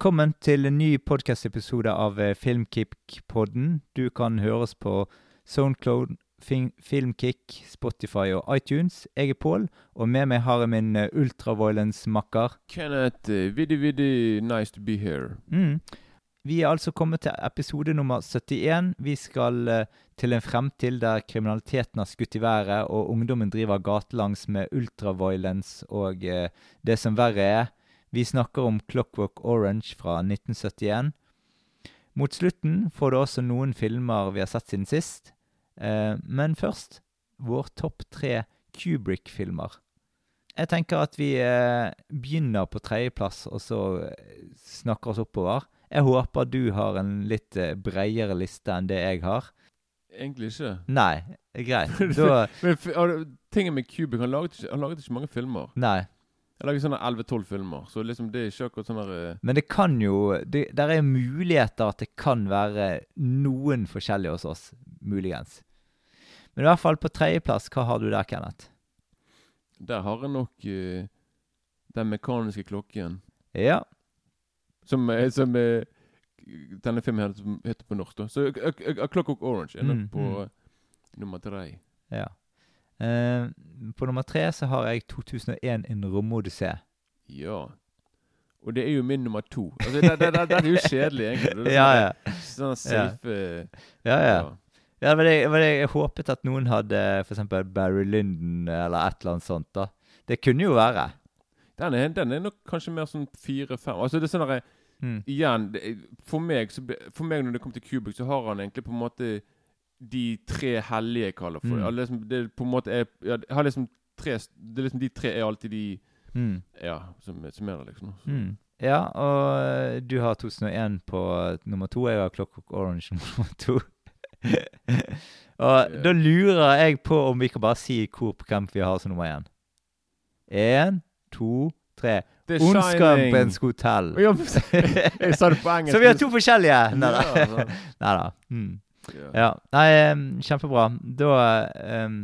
Velkommen til en ny podkastepisode av eh, Filmkick-podden. Du kan høre oss på Soundcloud, Filmkick, Spotify og iTunes. Jeg er Pål, og med meg har jeg min eh, ultraviolence-makker. Kenneth, viddi viddy viddy nice to be here. Mm. Vi er altså kommet til episode nummer 71. Vi skal eh, til en fremtid der kriminaliteten har skutt i været, og ungdommen driver gatelangs med ultraviolence og eh, det som verre er. Vi snakker om Clockwork Orange fra 1971. Mot slutten får du også noen filmer vi har sett siden sist. Eh, men først vår topp tre Kubrick-filmer. Jeg tenker at vi eh, begynner på tredjeplass, og så eh, snakker oss oppover. Jeg håper du har en litt bredere liste enn det jeg har. Egentlig ikke. Nei, greit. Da Men tingen med Kubrick, han laget, ikke, han laget ikke mange filmer. Nei. Han lager sånne 11-12 filmer, så liksom det er ikke akkurat sånn eh, Men det kan jo det, Der er muligheter at det kan være noen forskjellige hos oss. Muligens. Men i hvert fall på tredjeplass, hva har du der, Kenneth? Der har jeg nok uh, Den mekaniske klokken. Ja. Som, eh, som uh, denne filmen heter, på norsk. da Så A, A, A Clockwork Orange er nok Mm, på mm. nummer tre. ja. Eh, på nummer tre så har jeg 2001 En romodyssé. Ja. Og det er jo min nummer to. Altså, det, det, det, det er jo kjedelig, egentlig. Ja, ja. Sånn safe Ja, Ja, ja. Ja, men, jeg, men jeg, jeg håpet at noen hadde f.eks. Barry Lyndon eller et eller annet sånt. da. Det kunne jo være. Den er, den er nok kanskje mer sånn fire-fem. Altså det er sånn der, Mm. Igjen, for meg, så, for meg når det kommer til Kubrick, så har han egentlig på en måte de tre hellige kaller for Mm. det. liksom, det på en måte er, ja, har liksom tre Det er liksom De tre er alltid de Mm. Ja, som, som er det, liksom. Mm. Ja, og eh, du har 2001 på nummer to. Jeg har Clockwork Orange nummer to. og Ja. da lurer jeg på om vi kan bare si i kor på hvem vi har som nummer én. Én, to, tre. Ondskapens hotell. Ja. Så vi har to forskjellige! Nei da. Ja. Mm. Ja. Ja. Nei, kjempebra. Da um,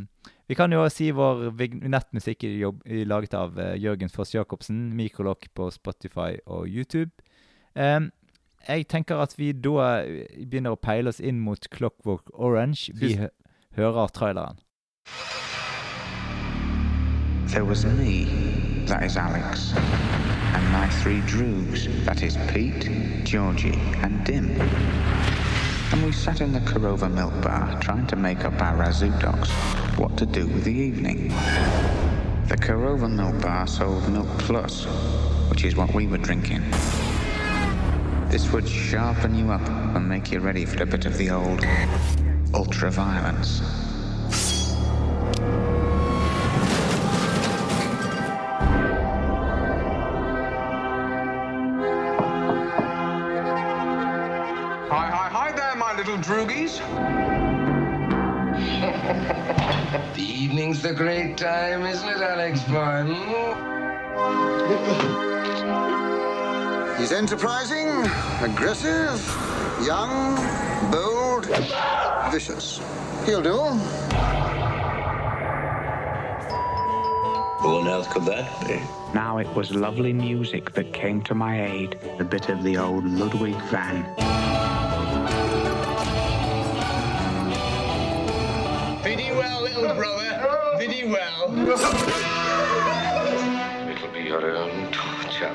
Vi kan jo si vår vignettmusikk er er laget av uh, Jørgen Foss Jacobsen. Mikrolokk på Spotify og YouTube. Um, jeg tenker at vi da eh, begynner å peile oss inn mot Clockwork Orange. Vi hø hører traileren. There was me, that is Alex, and my three droogs, that is Pete, Georgie, and Dim. And we sat in the Korova milk bar trying to make up our razoo docs what to do with the evening. The Korova milk bar sold Milk Plus, which is what we were drinking. This would sharpen you up and make you ready for a bit of the old ultra violence. There, droogies. The evening's the great time, isn't it, Alex Boy? Hmm? He's enterprising, aggressive, young, bold, vicious. He'll do. Who on earth could that be? Now it was lovely music that came to my aid, a bit of the old Ludwig van. Little brother. Biddy well. It'll be your own torture.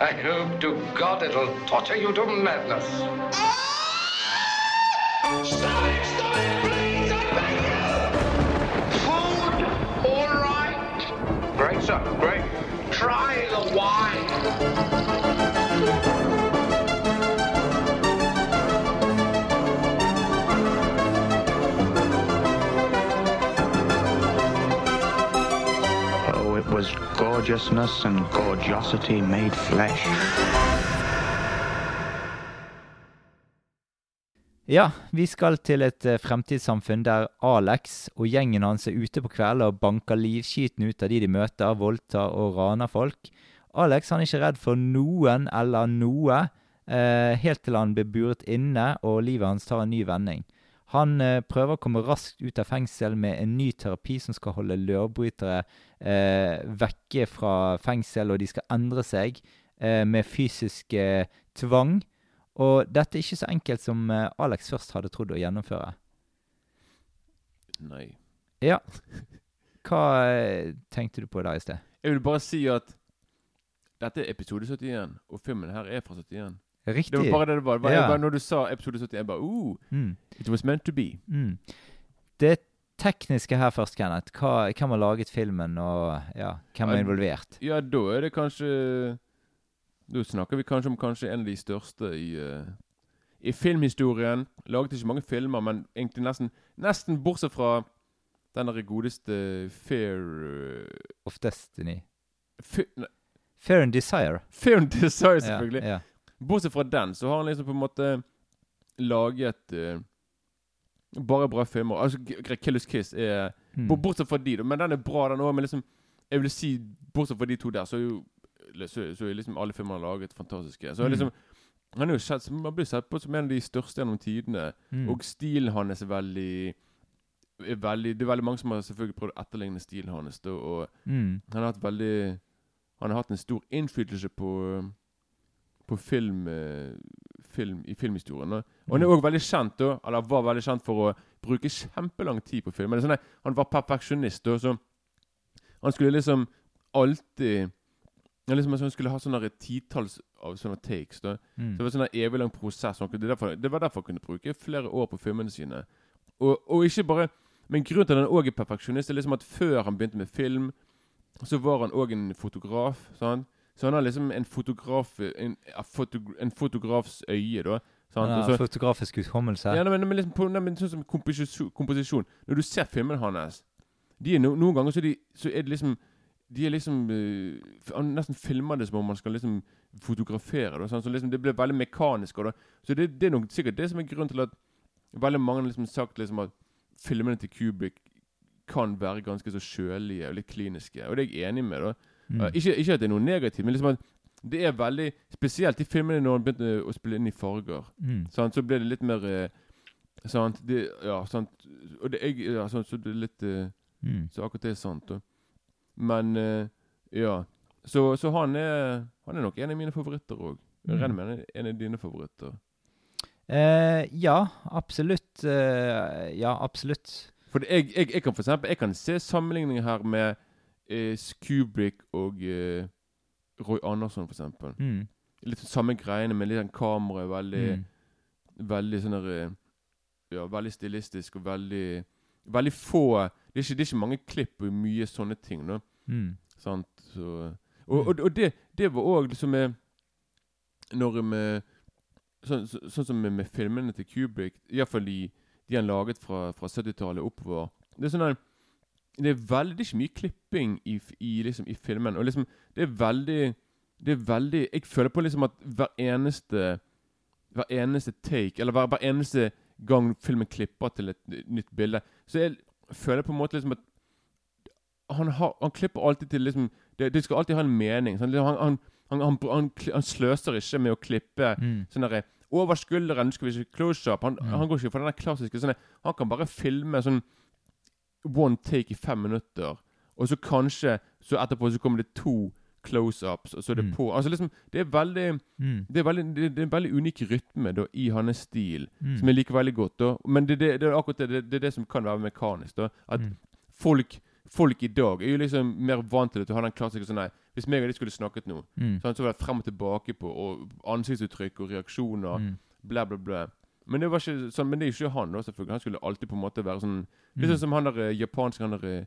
I hope to God it'll torture you to madness. Stop it! Stop it, please! I beg you! Food, all right. Great, sir. Great. Try the wine. Gorgeousness and gorgeosity made flesh. Ja, vi skal til et eh, fremtidssamfunn der Alex og gjengen hans er ute på kvelder og banker livskiten ut av de de møter, voldtar og raner folk. Alex han er ikke redd for noen eller noe, eh, helt til han blir buret inne og livet hans tar en ny vending. Han eh, prøver å komme raskt ut av fengsel med en ny terapi som skal holde lørbrytere eh, vekke fra fengsel, og de skal endre seg. eh, med fysisk eh, tvang. Og dette er ikke så enkelt som eh, Alex først hadde trodd å gjennomføre. Nei. Ja. Hva eh, tenkte du på da i sted? Jeg vil bare si at dette er episode 71, og filmen her er fra 71. Riktig. Det var bare det det var. Ja. bare, når du sa episode 71, jeg bare uh, Mm. It was meant to be. Mm. Det tekniske her først, Kenneth. Hva, hvem har laget filmen, og ja, hvem er involvert? Ja, da er det kanskje Da snakker vi kanskje om kanskje en av de største i uh, I filmhistorien. Laget ikke mange filmer, men egentlig nesten Nesten bortsett fra den der godeste Fair uh, Of Destiny. Fair, Fair and Desire. Fair and Desire, selvfølgelig. Ja, ja. Bortsett fra den, så har han liksom på en måte laget uh, bare bra filmer. Altså, Killers Kiss er Mm. Bortsett fra de. Men den er bra, den òg. Men liksom, jeg vil si, bortsett fra de to der, så er jo så, så er liksom alle filmene laget fantastiske. Så Mm. liksom Han er jo sett, man blir sett på som en av de største gjennom tidene. Mm. Og stilen hans er veldig, er veldig Det er veldig mange som har selvfølgelig prøvd å etterligne stilen hans. Da, og Mm. han har hatt veldig Han har hatt en stor innflytelse på På film, eh, film i filmhistorien. da. Og han er òg veldig kjent, da, eller var veldig kjent for å bruke kjempelang tid på film. Men det er sånn, at han var perfeksjonist, da, så han skulle liksom alltid liksom, han skulle ha sånne titalls av sånne takes. da. Mm. Så det var sånn en evig lang prosess. Det, er derfor, det var derfor han kunne bruke flere år på filmene sine. Og, og ikke bare Men grunnen til at han òg er perfeksjonist, er liksom at før han begynte med film, så var han òg en fotograf. Sant? Så han har liksom en fotograf En, en fotografs øye, da. Sant? Ja, så- fotografisk hukommelse. ja, men, men liksom på, nei, men sånn som komposisjon, komposisjon Når du ser filmen hans de er no, Noen ganger så de, så er det liksom De er liksom uh, Han nesten filmer det som om man skal liksom fotografere Da, så liksom det blir veldig mekanisk. Da, så det, det er nok sikkert det som er grunnen til at veldig mange har liksom sagt liksom at filmene til Kubik kan være ganske så kjølige og litt kliniske. Og det er jeg enig med. da Mm. Uh, ikke, ikke at det er noe negativt, men liksom at det er veldig Spesielt i filmene når han begynte å spille inn i farger. Mm. Sant? Så ble det litt mer uh, Sant? Det, ja, sant. Og det, jeg, ja, sant, så det er litt uh, Mm. Så akkurat det er sant, Og. Men ja. Så, så han er Han er nok en av mine favoritter òg. Mm. regner med en av dine favoritter. Eh, ja, absolutt. eh, ja, absolutt. For jeg, jeg, jeg kan for eksempel Jeg kan se sammenligninger her med eh, Kubrick og eh, Roy Andersson, for eksempel. Mm. Litt samme greiene, men litt sånn kamera veldig Mm. veldig sånn eh, Ja, veldig stilistisk og veldig Veldig få Det er ikke, det er ikke mange klipp og mye sånne ting. nå Mm. sant? Så, og, og, og det, det var òg liksom med Når med Sånn så, sånn som med, med filmene til Kubrick, iallfall de, de han laget fra, fra 70-tallet oppover Det er sånn der, det er veldig ikke mye klipping i, i, liksom, i filmen. Og liksom Det er veldig Det er veldig Jeg føler på liksom at hver eneste Hver eneste take, eller hver, hver eneste gang filmen klipper til et nytt bilde, så jeg føler på en måte liksom at han, har, han klipper alltid til liksom Det, det skal alltid ha en mening. Sant? Han, han, han, sløser ikke med å klippe Mm. sånn derre over skulderen, skal vi ikke close up. Han, Mm. han går ikke for den klassiske sånn Han kan bare filme sånn one take i fem minutter, og så kanskje Så etterpå så kommer det to close-ups, og så er det Mm. på. Altså liksom Det er veldig Mm. Det er, veldig, det, det er en veldig unik rytme da, i hans stil, Mm. som jeg liker veldig godt. da Men det, det, er akkurat det, det, det er det som kan være mekanisk. da At Mm. folk Folk i dag er jo liksom mer vant til det å ha den klassiske sånn Nei, hvis meg og de skulle snakket nå, Mm. så var det frem og tilbake på og ansiktsuttrykk og reaksjoner, bla, bla, bla. Men det var ikke sånn Men det er ikke han, da, selvfølgelig. Han skulle alltid på en måte være sånn Litt Mm. sånn som han der eh, japanske han der eh,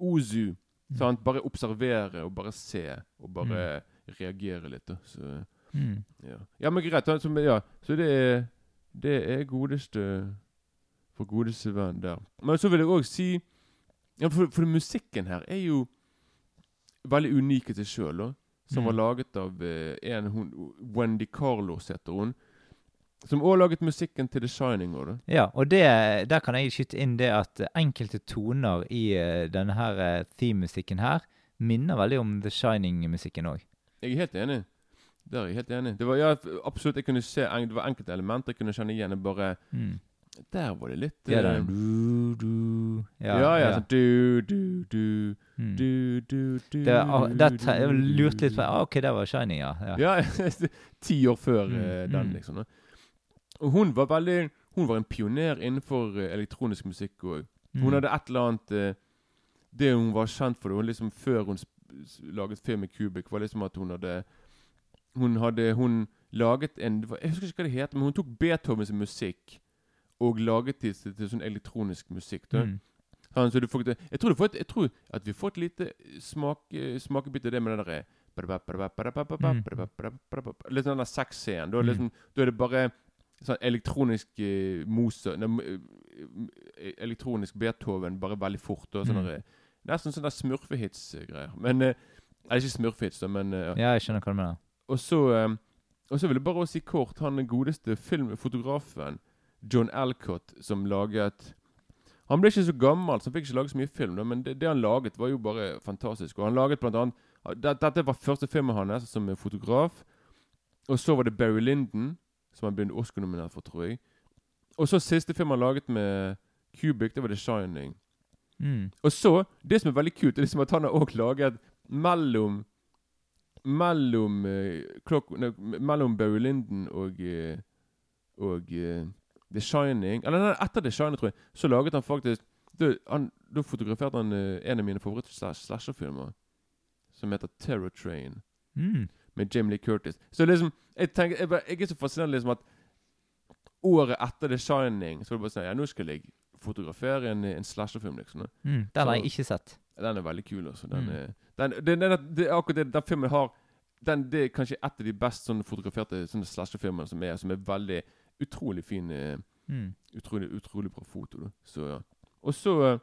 Ozu. Mm. Sant? Bare observere og bare se og bare reagere litt. da Så Mm. ja, ja men greit. Så, ja, så det er Det er godeste For godeste venn der. Men så vil jeg òg si ja, for, for musikken her er jo veldig unik i seg sjøl, som Mm. var laget av eh, en hun, Wendy Carlos, heter hun. Som òg laget musikken til The Shining. Også. Ja, og det, der kan jeg skyte inn det at enkelte toner i eh, denne her eh, theme-musikken her minner veldig om The Shining-musikken òg. Jeg er helt enig. Der er jeg helt enig. Det var ja, absolutt, jeg kunne se Det var enkelte elementer jeg kunne kjenne igjen. Jeg bare Mm. Der var det litt er eh, den du, du Ja, ja. Sånn du, du, du, Mm. du, du, du Det, du, det jeg lurte litt på ah, OK, det var Shining, ja. ja. Ja, ti år før Mm, den, mm. liksom. da. Og hun var veldig Hun var en pioner innenfor eh, elektronisk musikk òg. Mm. Hun hadde et eller annet eh, Det hun var kjent for, var liksom før hun laget film med Kubik, var liksom at hun hadde Hun hadde Hun laget en Jeg husker ikke hva det heter, men hun tok Beethovens musikk og laget det til, til sånn elektronisk musikk. da. Mm. Sånn, så du får, jeg, tror du får jeg tror at vi får et lite smak, eh, smakebit av det med den derre Litt sånn den der sexscenen. Da, er liksom, da er det bare sånn elektronisk uh, Mose nei, eh, Elektronisk Beethoven bare veldig fort. Og sånne, Mm. Nesten sånn smurfehits-greier. Men er det ikke smurfehits, da, men uh, Ja, jeg skjønner hva du mener. Og så eh, Og så vil jeg bare si kort Han godeste filmfotografen John Alcott som laget Han ble ikke så gammel, så han fikk ikke lage så mye film. Da, men det, det han laget, var jo bare fantastisk. Og han laget blant annet Dette var første filmen hans som fotograf. Og så var det Barry Lyndon, som han ble Oscar-nominert for, tror jeg. Og så siste film han laget med Kubik, det var The Shining. Mm. Og så, det som er veldig kult, er liksom at han har også laget mellom Mellom eh, klok, nei, Mellom Barry Linden og eh, Og eh, The Shining Eller nei, etter The Shining, tror jeg, så laget han faktisk Da, han, da fotograferte han eh, en av mine favoritt-slasherfilmer, som heter Terror Train, Mm. Med Jamie Lee Curtis. Så liksom Jeg, tenker, jeg, bare- jeg er så fascinert liksom at året etter The Shining så var det bare sånn Ja, nå skal jeg fotografere en, en slasherfilm, liksom. Mm. Den har jeg ikke sett. Den er veldig kul. altså. Den Mm. er, den, den, den, er akkurat den filmen har den, Det er kanskje et av de best sånn fotograferte sånne slasherfilmene som er, som er veldig utrolig fin. eh, Mm. Utrolig, utrolig bra foto. Da. Så, ja. Og så eh,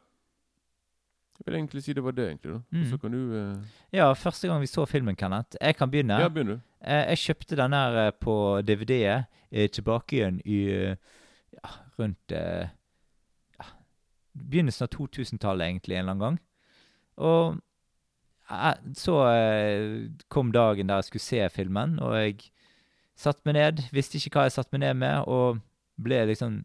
Jeg vil egentlig si det var det, egentlig. da. Mm. Så kan du uh... Ja, første gang vi så filmen, Kenneth. Jeg kan begynne. Ja, begynn du. Eh, Jeg kjøpte den her eh, på DVD-et tilbake igjen i ja, rundt ja, begynnelsen av 2000-tallet, egentlig, en eller annen gang. Og så kom dagen der jeg skulle se filmen, og jeg satte meg ned, visste ikke hva jeg satte meg ned med, og ble liksom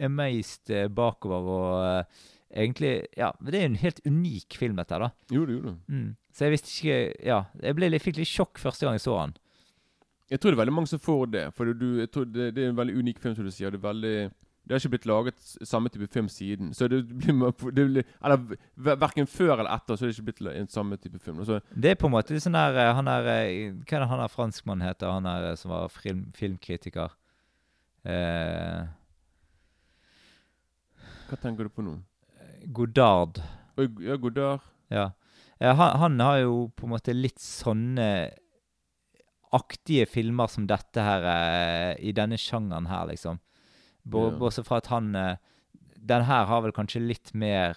amazed bakover og egentlig Ja, det er jo en helt unik film, dette, da. Jo, det gjorde. Mm. Så jeg visste ikke Ja, jeg ble litt, fikk litt sjokk første gang jeg så han. Jeg tror det er veldig mange som får det. For du, jeg tror det, det er en veldig unik film, som du sier. Det er veldig det har ikke blitt laget samme type film siden. Så det blir, det blir Eller verken før eller etter så er det ikke blitt en samme type film. Så, Det er på en måte sånn der eh, Han er eh, Hva er det han der franskmannen heter, han der eh, som var film, filmkritiker? Eh, hva tenker du på nå? Godard. Ja, Godard. Ja. Han, han har jo på en måte litt sånne aktige filmer som dette her, eh, i denne sjangeren her, liksom. Bå- Ja. Bortsett fra at han eh, Den her har vel kanskje litt mer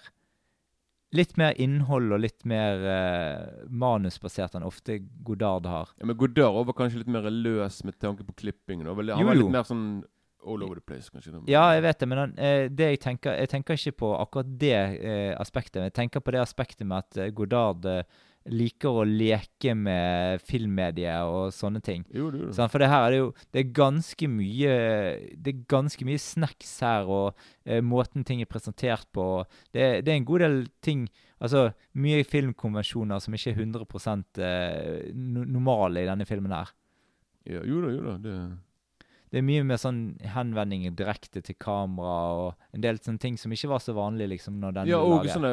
Litt mer innhold og litt mer uh, manusbasert enn ofte Godard har. Ja, Men Godard var kanskje litt mer løs med tanke på klippingen. Han var litt mer sånn all over the place, kanskje. da. Ja, jeg vet det, men han, eh, det jeg tenker Jeg tenker ikke på akkurat det eh, aspektet. Jeg tenker på det aspektet med at eh, Godard eh, liker å leke med filmmediet og sånne ting. Jo, det jo. det. For det her er det jo Det er ganske mye Det er ganske mye snacks her, og eh, måten ting er presentert på. Det, det er en god del ting Altså mye filmkonvensjoner som ikke er 100 eh, normale i denne filmen her. Ja, jo da, jo da. Det, Det er mye med sånn henvendinger direkte til kamera og en del sånne ting som ikke var så vanlig liksom når den ja, og, laget. sånn,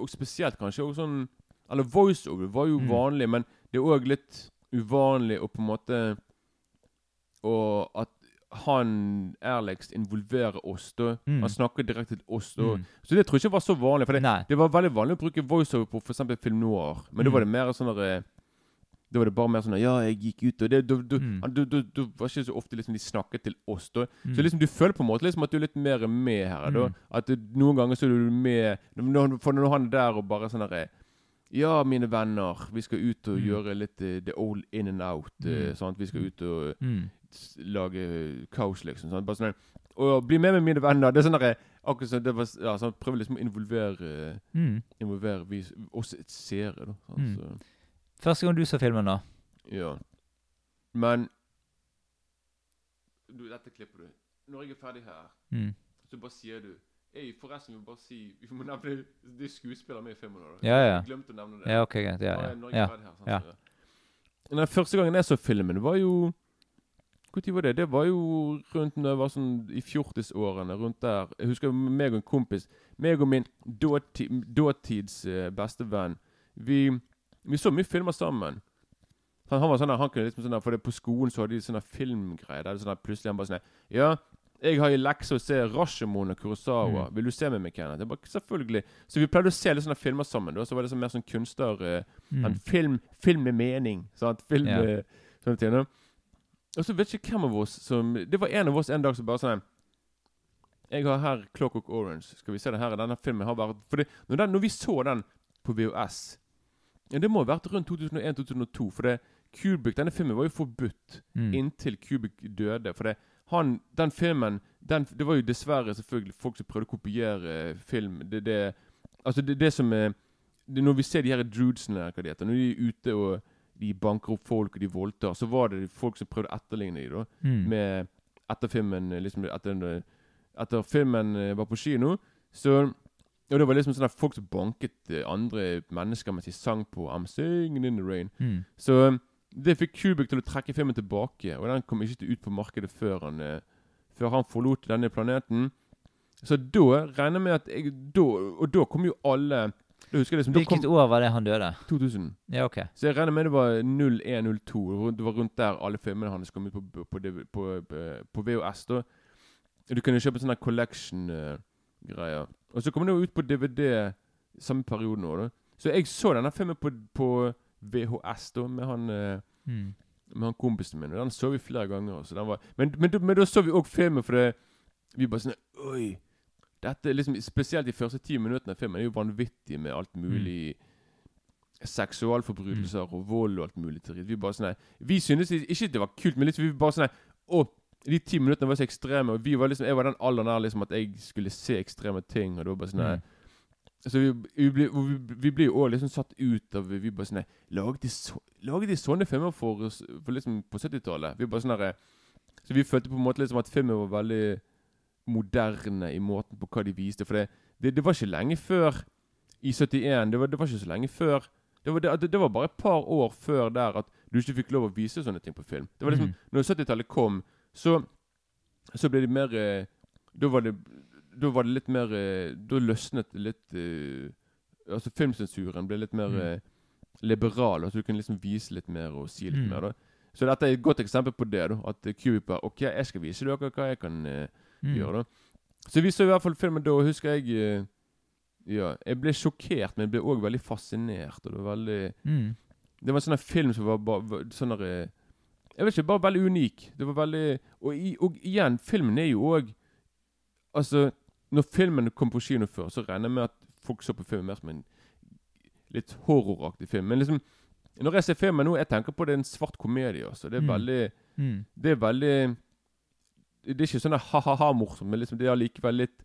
og, spesielt kanskje også sånn Eller voiceover var jo Mm. vanlig, men det er òg litt uvanlig å på en måte Og at han ærligst involverer oss, da. Mm. Han snakker direkte til oss, da. Mm. Så det tror jeg ikke var så vanlig. For det, det var veldig vanlig å bruke voiceover på f.eks. film noir. Men da Mm. var det mer sånn der, Da var det bare mer sånn Ja, jeg gikk ut, og det du, du, Mm. du, du, var ikke så ofte liksom de snakket til oss, da. Mm. Så liksom du føler på en måte liksom at du er litt mer med her. Da. Mm. At noen ganger så er du med når, For når han er der og bare sånn derre Ja, mine venner, vi skal ut og Mm. gjøre litt uh, the old in and out. eh, Mm. Vi skal ut og Mm. lage kaos, liksom. Sant? Bare sånn der, Og bli med med mine venner. Det er sånn derre Akkurat sånn, det var Ja, sånn, han prøver liksom å involvere Mm. Involvere vi, oss seere, da. Sant? Første gang du så filmen, da? ja. Men du, Dette klipper du. Når jeg er ferdig her, Mm. så bare sier du Ei, forresten, vi må bare si Vi må nevne de skuespillerne med i filmen. da. Ja, ja. Jeg glemte å nevne det. Ja, ok, greit. Ja, ja. når jeg er ferdig her, sant, ja. så- Den første gangen jeg så filmen, var jo Når var det? Det var jo rundt når jeg var sånn i fjortisårene. Rundt der. Jeg husker meg og en kompis. Meg og min dåti, dåtids uh, beste venn. Vi, vi så mye filmer sammen. Han, han var sånn han kunne liksom sånn der, For det på skolen så hadde de sånne filmgreier. Der det sånn der, plutselig han bare sånn Ja, jeg har i lekse å se Rashomon og Kurosawa. Mm. Vil du se med meg, Kenneth? Jeg bare, Selvfølgelig. Så vi pleide å se litt sånne filmer sammen. Da. Så var det sånn mer sånn kunstner... Uh, Mm. en film, film med mening. Sant? Film Ja. uh, sånne ting. da. Og så vet ikke hvem av oss som Det var en av oss en dag som bare sånn Jeg har her Clockwork Orange. Skal vi se det her? Denne filmen har vært For når, den, når vi så den på VHS ja, Det må ha vært rundt 2001-2002. For det, Kubrick, denne filmen var jo forbudt Mm. inntil Kubrick døde. For det, han, den filmen den, Det var jo dessverre selvfølgelig folk som prøvde å kopiere film. Det, det, altså det, det som er det, Når vi ser de her drudesene, hva de heter, når de er ute og de banker opp folk og de voldtar, så var det folk som prøvde å etterligne dem. Mm. med etter filmen eh, liksom etter, etter filmen eh, var på kino, så Og det var liksom sånn at folk som banket eh, andre mennesker mens de sang på I'm singing in the rain. Mm. Så um, det fikk Kubik til å trekke filmen tilbake, og den kom ikke ut på markedet før han, eh, før han forlot denne planeten. Så da regner jeg med at jeg, da, Og da kom jo alle liksom Hvilket kom år var det han døde? 2000. Ja, ok. Så jeg regner med det var 01-02. Det var rundt der alle filmene hans kom ut på, på, på, på, på VHS. da Du kunne kjøpe sånne collection-greier. og så kom det jo ut på DVD samme periode nå. da Så jeg så denne filmen på, på VHS da med han eh, Mm. med han kompisen min. Og den så vi flere ganger. Så den var, men, men, da- men da så vi òg filmen, for det, vi bare sånn Oi! Dette er liksom, Spesielt de første ti minuttene av filmen er jo vanvittig med alt mulig seksualforbrytelser og vold og alt mulig. Vi bare sånn ikke det var kult, men liksom vi bare sånn Å, de ti minuttene var så ekstreme, og vi var liksom, jeg var den alderen der liksom at jeg skulle se ekstreme ting. Og det var bare sånn Mm. Så vi, vi, blir- vi, vi blir jo òg liksom satt ut av Vi bare sånn Laget de, så, laget de sånne filmer for, for liksom på 70-tallet? Vi bare sånn Så vi følte på en måte liksom at filmen var veldig moderne i måten på hva de viste. For det, det, det var ikke lenge før i 71 Det var, det var ikke så lenge før det var, det, det var bare et par år før der at du ikke fikk lov å vise sånne ting på film. Det var liksom, Mm. Når 70-tallet kom, så, så ble det mer eh, Da var det Da var det litt mer eh, Da løsnet det litt eh, Altså filmsensuren ble litt mer Mm. eh, liberal. Altså du kunne liksom vise litt mer og si litt Mm. mer. da Så dette er et godt eksempel på det. da At eh, bare OK, jeg skal vise dere hva jeg kan eh, Mm. gjøre. da Så vi så i hvert fall filmen da, og husker jeg eh, Ja, jeg ble sjokkert, men jeg ble òg veldig fascinert. Og det var veldig Mm. det var en sånn her film som var var sånn der, eh, Jeg vet ikke, bare veldig unik. Det var veldig Og, i, og igjen, filmen er jo òg Altså, når filmen kom på kino før, så regner jeg med at folk så på filmen mer som en litt horroraktig film. Men liksom når jeg ser filmen nå, jeg tenker på det er en svart komedie. Altså. Det er Mm. veldig Mm. Det er veldig Det er ikke sånn ha-ha-ha-morsomt, men liksom det er allikevel litt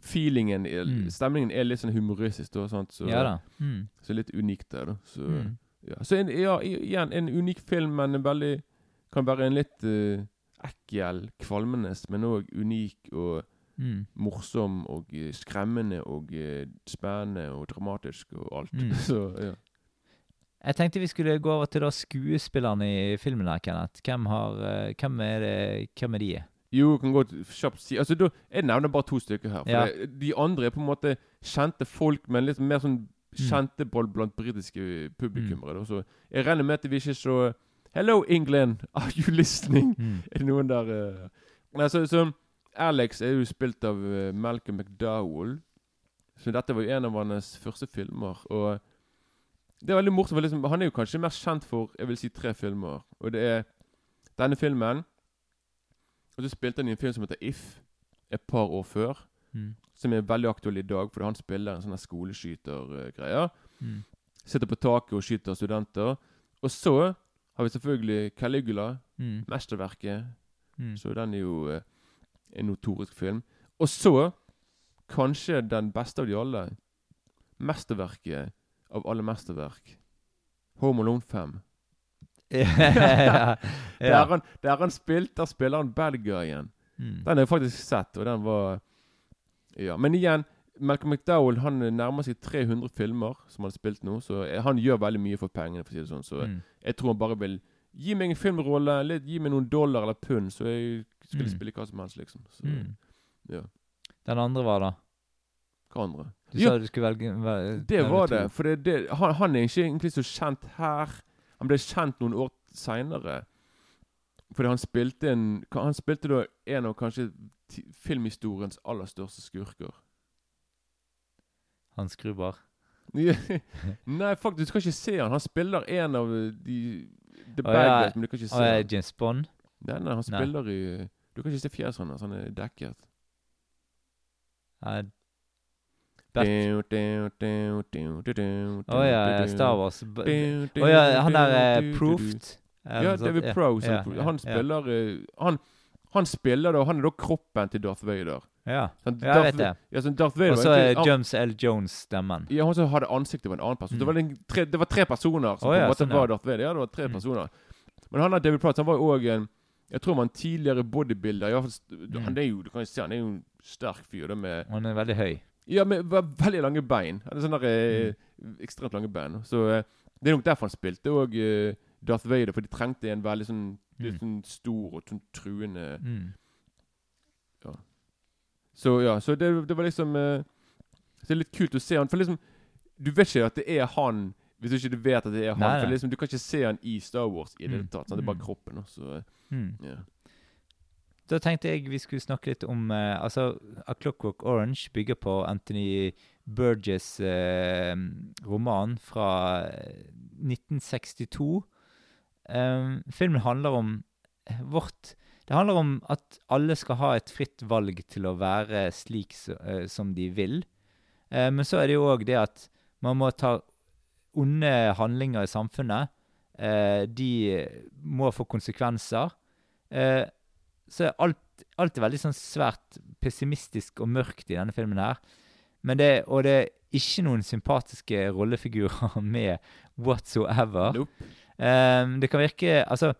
Feelingen, er- Mm. stemningen er litt sånn humoristisk. Da, sant? Så, Ja. Mm. så litt unikt der, da. Så, Mm. ja. så en, ja, igjen, en unik film, men en veldig Kan være en litt uh, ekkel, kvalmende, men òg unik og Mm. morsom og eh, skremmende og uh, spennende og dramatisk og alt. Mm. Så ja. Jeg tenkte vi skulle gå over til da skuespillerne i filmen her, Kenneth. Hvem, har, hvem, er, det, hvem er de? Jo, kan godt kjapt si Altså, da, Jeg nevner bare to stykker her. For Ja. det, de andre er på en måte kjente folk, men litt mer sånn Mm. kjente blant, blant britiske publikummere. da. Så jeg regner med at vi ikke er så Hello, England! Are you listening? Mm. Er det noen der uh... Nei, så, så Alex er jo spilt av uh, Malcolm McDowell. Så dette var jo en av hans første filmer. Og det er veldig morsomt. for Liksom, han er jo kanskje mer kjent for jeg vil si tre filmer. Og det er denne filmen. Og så spilte han i en film som heter If et par år før. Mm. Som er veldig aktuell i dag, fordi han spiller en sånn skoleskytergreie. skoleskytergreier. Mm. Sitter på taket og skyter studenter. Og så har vi selvfølgelig Caligula, Mm. mesterverket. Mm. Så den er jo eh, en notorisk film. Og så, kanskje den beste av de alle, mesterverket av alle mesterverk. Home Alone 5. ja. Der, han, der han spilt, der spiller han bad guyen. Mm. Den har jeg faktisk sett, og den var Ja. Men igjen, Malcolm McDowell han nærmer seg 300 filmer som han har spilt nå, så han gjør veldig mye for pengene, for å si det sånn. Så Mm. jeg tror han bare vil gi meg en filmrolle, litt, gi meg noen dollar eller pund, så jeg skal Mm. spille hva som helst, liksom. Så, Mm. ja. Den andre var da? Hva andre? Du Ja. sa du skulle velge vel- Det var det. For det, det, han, han er ikke egentlig så kjent her. Han ble kjent noen år seinere. Fordi han spilte en Han spilte da en av kanskje filmhistoriens aller største skurker. Hans skrubber. Nei, faktisk, du skal ikke se han. Han spiller en av de The Bad ja. Men du kan ikke se han. James Bond. Nei, nei, han Nei. spiller i Du kan ikke se fjeset hans. Han er dekket. Bat- Å oh, ja, Star Wars. Å oh, ja, han der eh, Proofed. Ja, sånt, David ja, han spiller eh, han, han spiller da Han er da kroppen til Darth Vader. Ja, Sånn, ja jeg vet det. Ja, sånn Darth Vader Og så er Jums James L. Jones stemmen. Ja, han som hadde ansiktet på en annen person. Mm. Det, var en, tre, det var tre personer som Å, på ja, en måte sånn, var Darth Vader. Ja, det var tre Mm. personer. Men han der David Pratt, han var jo òg en Jeg tror han tidligere bodybuilder. I hvert fall Mm. Han er jo, du kan jo se, han er jo en sterk fyr. Da, med, Han er veldig høy. ja, med veldig lange bein. Han er sånn der, eh, Mm. Ekstremt lange bein. Så eh, det er nok derfor han spilte òg eh, Darth Vader, for de trengte en veldig sånn, litt sånn stor og sånn truende Mm. Så ja, så det, det var liksom uh, Så det er litt kult å se han. For liksom Du vet ikke at det er han hvis du ikke vet at det er han. Nei, For liksom, Du kan ikke se han i Star Wars i det Mm. hele tatt. Sånn, Det er bare Mm. kroppen. Og så, eh, Mm. ja. Da tenkte jeg vi skulle snakke litt om uh, Altså, A Clockwork Orange bygger på Anthony Burgess' uh, roman fra eh, 1962. Eh, filmen handler om vårt Det handler om at alle skal ha et fritt valg til å være slik så, uh, som de vil. Uh, men så er det jo òg det at man må ta onde handlinger i samfunnet. Uh, de må få konsekvenser. Eh, så alt, alt er veldig sånn svært pessimistisk og mørkt i denne filmen her. Men det, og det er ikke noen sympatiske rollefigurer med whatsoever. Nope. Ehm, det kan virke Altså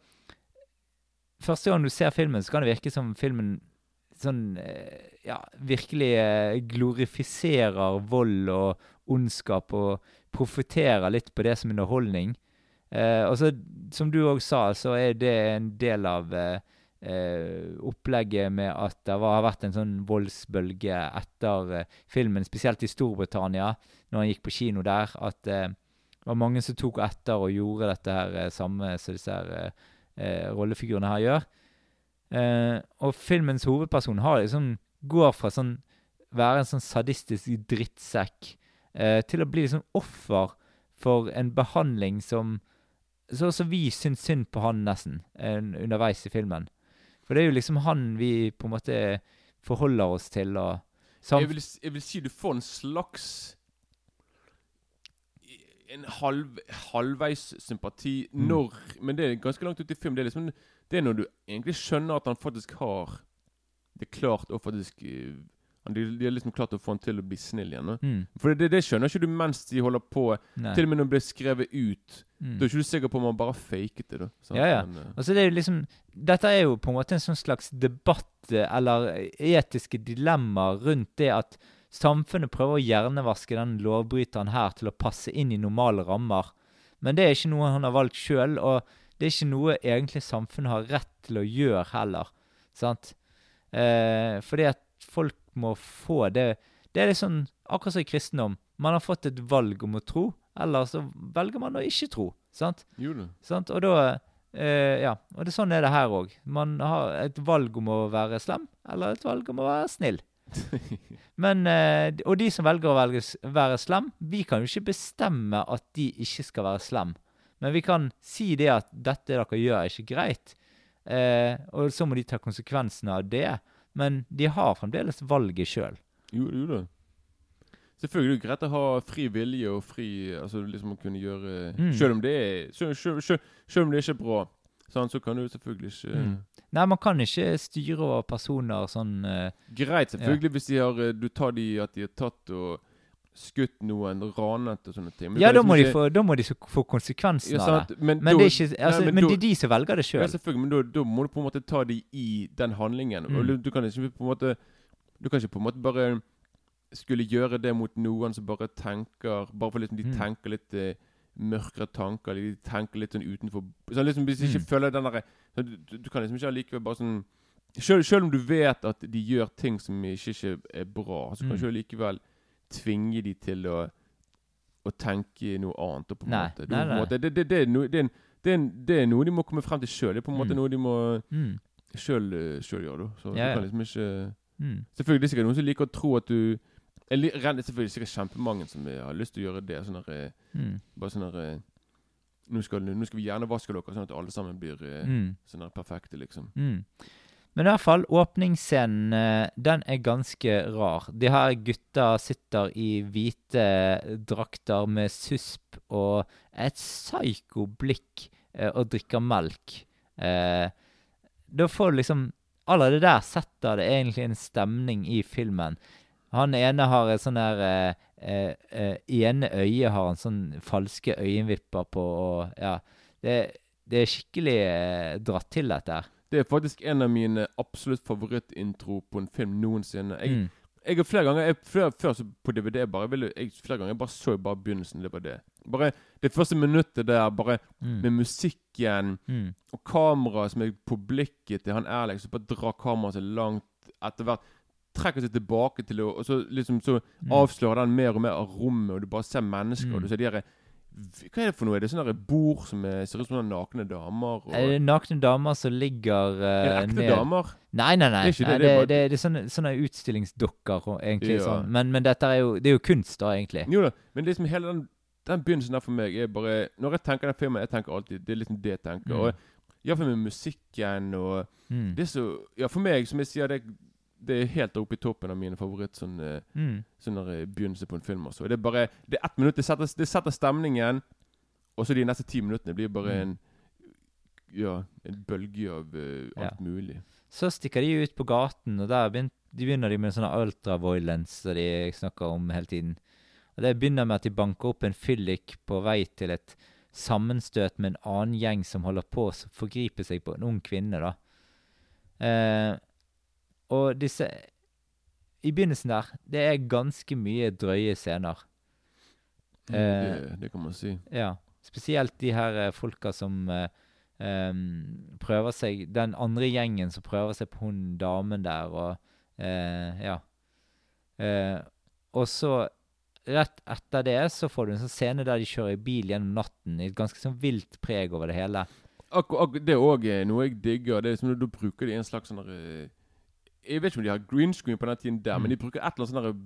Første gang du ser filmen, så kan det virke som filmen sånn eh, Ja, virkelig eh, glorifiserer vold og ondskap og profitterer litt på det som underholdning. Uh, og så, som du òg sa, så er det en del av uh, uh, opplegget med at det var, har vært en sånn voldsbølge etter filmen, spesielt i Storbritannia, når han gikk på kino der, at det var mange som tok etter og gjorde dette her eh, samme som disse her, eh, eh, rollefigurene her gjør. Eh, og filmens hovedperson har liksom, går fra sånn være en sånn sadistisk drittsekk eh, til å bli liksom offer for en behandling som Så også vi syns synd på han nesten eh, underveis i filmen. For det er jo liksom han vi på en måte forholder oss til. og Jeg, vil, jeg vil si du får en slags En halv, halvveis sympati Mm. når Men det er ganske langt ut i film. Det er liksom Det er når du egentlig skjønner at han faktisk har Det klart og faktisk eh, han- de, de har liksom klart å få han til å bli snill igjen. Mm, For det, det skjønner ikke du mens de holder på. nei. Til og med når det ble skrevet ut. Mm. Da er ikke du sikker på om han bare faket det. da? Ja, ja. Men, eh, Altså det er liksom, dette er jo på en måte en sånn slags debatt eh, eller etiske dilemmaer rundt det at samfunnet prøver å hjernevaske den lovbryteren her til å passe inn i normale rammer. Men det er ikke noe han har valgt sjøl, og det er ikke noe egentlig samfunnet har rett til å gjøre heller. Sant? Eh, fordi at folk må få det Det er litt sånn akkurat som i kristendom. Man har fått et valg om å tro, eller så velger man å ikke tro. Sant? Sant? Og da eh, Ja. Og det, sånn er det her òg. Man har et valg om å være slem, eller et valg om å være snill. Men, eh, og de som velger å velge, være slem, vi kan jo ikke bestemme at de ikke skal være slem. Men vi kan si det at 'dette dere gjør, er ikke greit', eh, og så må de ta konsekvensene av det. Men de har fremdeles valget sjøl. Jo, jo da. Selvfølgelig er det greit å ha fri vilje og fri Altså liksom å kunne gjøre Mm. Selv om det er selv, selv, selv, selv om det ikke er bra, sant, så kan du selvfølgelig ikke Mm. Nei, man kan ikke styre over personer sånn uh, Greit, selvfølgelig, hvis de har eh, Du tar de at de har tatt og skutt noen, ranet og sånne ting. Men Ja, da må, de liksom få, da må de få konsekvensen Ja, av det. Men, Men, da- det er ikke, nei, men, men, da- det er de som velger det Ja, selvfølgelig, men da, da må du på en måte ta de i den handlingen. Mm. Og du, du kan ikke på en måte Du kan ikke på en måte bare skulle gjøre det mot noen som bare tenker Bare for liksom de Mm. tenker litt eh, mørkere tanker, de tenker litt sånn utenfor sånn liksom Hvis de ikke Mm. følger den derre du, du, du kan liksom ikke allikevel bare sånn selv, selv om du vet at de gjør ting som ikke, ikke er bra, så kan Mm. du ikke likevel tvinge de til å å tenke noe annet. På en Nei, måte. Du, nei, nei. måte det, det, det, er no, det, er en, det, er en, det er noe de må komme frem til sjøl. Det er på en måte Mm. noe de må Mm. sjøl gjøre. da. Så ja. du kan liksom ikke Mm. Selvfølgelig det er sikkert noen som liker å tro at du jeg renner selvfølgelig sikkert kjempemange som eh, har lyst til å gjøre det. Sånn der, eh, Mm. bare sånn eh, nå nå skal vi hjernevaske dere, sånn at alle sammen blir Mm. sånn perfekte, liksom. Mm. Men i hvert fall, åpningsscenen, den er ganske rar. De her gutta sitter i hvite drakter med susp og et psyko blikk og drikker melk. Da får du liksom Allerede der setter det egentlig en stemning i filmen. Han ene har et sånn der eh, eh, eh, ene øyet har han sånn falske øyenvipper på, og ja Det, det er skikkelig eh, dratt til, dette her. Det er faktisk en av mine absolutt favorittintro på en film noensinne. Jeg, Mm. jeg har flere ganger jeg, før, før så på DVD bare ville, jeg, Flere ganger bare så bare begynnelsen. Det var det. Bare Det første minuttet der, bare Mm. med musikken Mm. og kameraet som er på blikket til han Alex, som bare drar kameraet så langt etter hvert. Trekker seg tilbake til å Og så liksom så Mm. avslører den mer og mer av rommet, og du bare ser mennesker. Mm. Og du ser de her Hva er det for noe? Er det sånne bord som er, ser ut som nakne damer? Og, Er det nakne damer som ligger er eh, det ekte ned damer? Nei, nei, nei. Det er ikke det, nei, det er det, bare- det, det er sånne, sånne utstillingsdukker, egentlig. Ja. sånn. Men, men dette er jo, det er jo kunst, da, egentlig. Jo da, men liksom hele den, den begynnelsen der for meg er bare Når jeg tenker den filmen, jeg tenker alltid Det er liksom det jeg tenker. Mm. Og Iallfall med musikken og Mm. Det er så Ja, for meg, som jeg sier, det, det er helt oppe i toppen av mine favoritt sånn eh, Mm. sånn eh, begynnelse på en film. Også. Det er bare Det er ett minutt, det setter, det setter stemningen, og så de neste ti minuttene blir bare Mm. en Ja, en bølge av uh, alt mulig. Så stikker de ut på gaten, og der begyn- de begynner med sånne ultraviolence som de snakker om hele tiden. Og Det begynner med at de banker opp en fyllik på vei til et sammenstøt med en annen gjeng som holder på å forgripe seg på en ung kvinne. da. Eh, og disse I begynnelsen der, det er ganske mye drøye scener. Mm, Eh, det, det kan man si. Ja. Spesielt de her eh, folka som eh, um, prøver seg Den andre gjengen som prøver seg på hun damen der, og eh, Ja. Eh, og så, rett etter det, så får du en sånn scene der de kjører i bil gjennom natten, i et ganske sånn vilt preg over det hele. Akkur, akkur, det er òg noe jeg digger. Det er som Da bruker de en slags sånn eh, Jeg vet ikke om de har green screen på den tiden der, Mm. men de bruker et eller annet sånn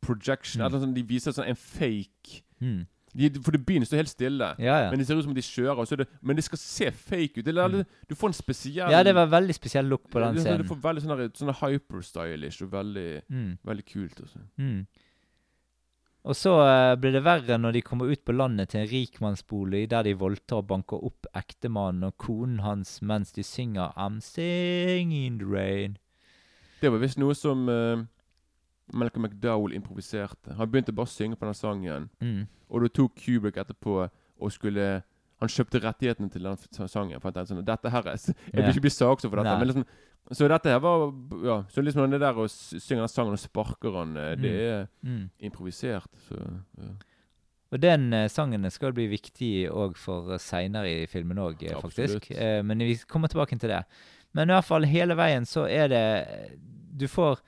projection. Mm. Et eller annet sånn, de viser sånn en fake Mm. de, For det begynner å stå helt stille. Ja, ja. Men det ser ut som de kjører, så er det, men det skal se fake ut. Eller. Du får en spesiell ja, det var veldig spesiell look på den scenen. Du får veldig sånn sånn hyper-stylish og veldig, Mm. veldig kult. Også. Mm. Og så uh, blir det verre når de kommer ut på landet til en rikmannsbolig der de voldtar og banker opp ektemannen og konen hans mens de synger 'I'm singing in the rain'. Det var visst noe som uh, Malcolm McDowell improviserte. Han begynte bare å synge på den sangen, Mm. og da tok Kubrick etterpå og skulle Han kjøpte rettighetene til den sangen. For at sånn Dette her er Jeg vil ikke bli saksøkt for dette. Nei. Men liksom, så dette her var Ja, så liksom det der å synge den sangen og sparker han, eh, det Mm. er Mm. improvisert. Så ja. Og den eh, sangen skal bli viktig òg for uh, seinere i filmen òg, faktisk. Eh, men vi kommer tilbake til det. Men i hvert fall hele veien så er det Du får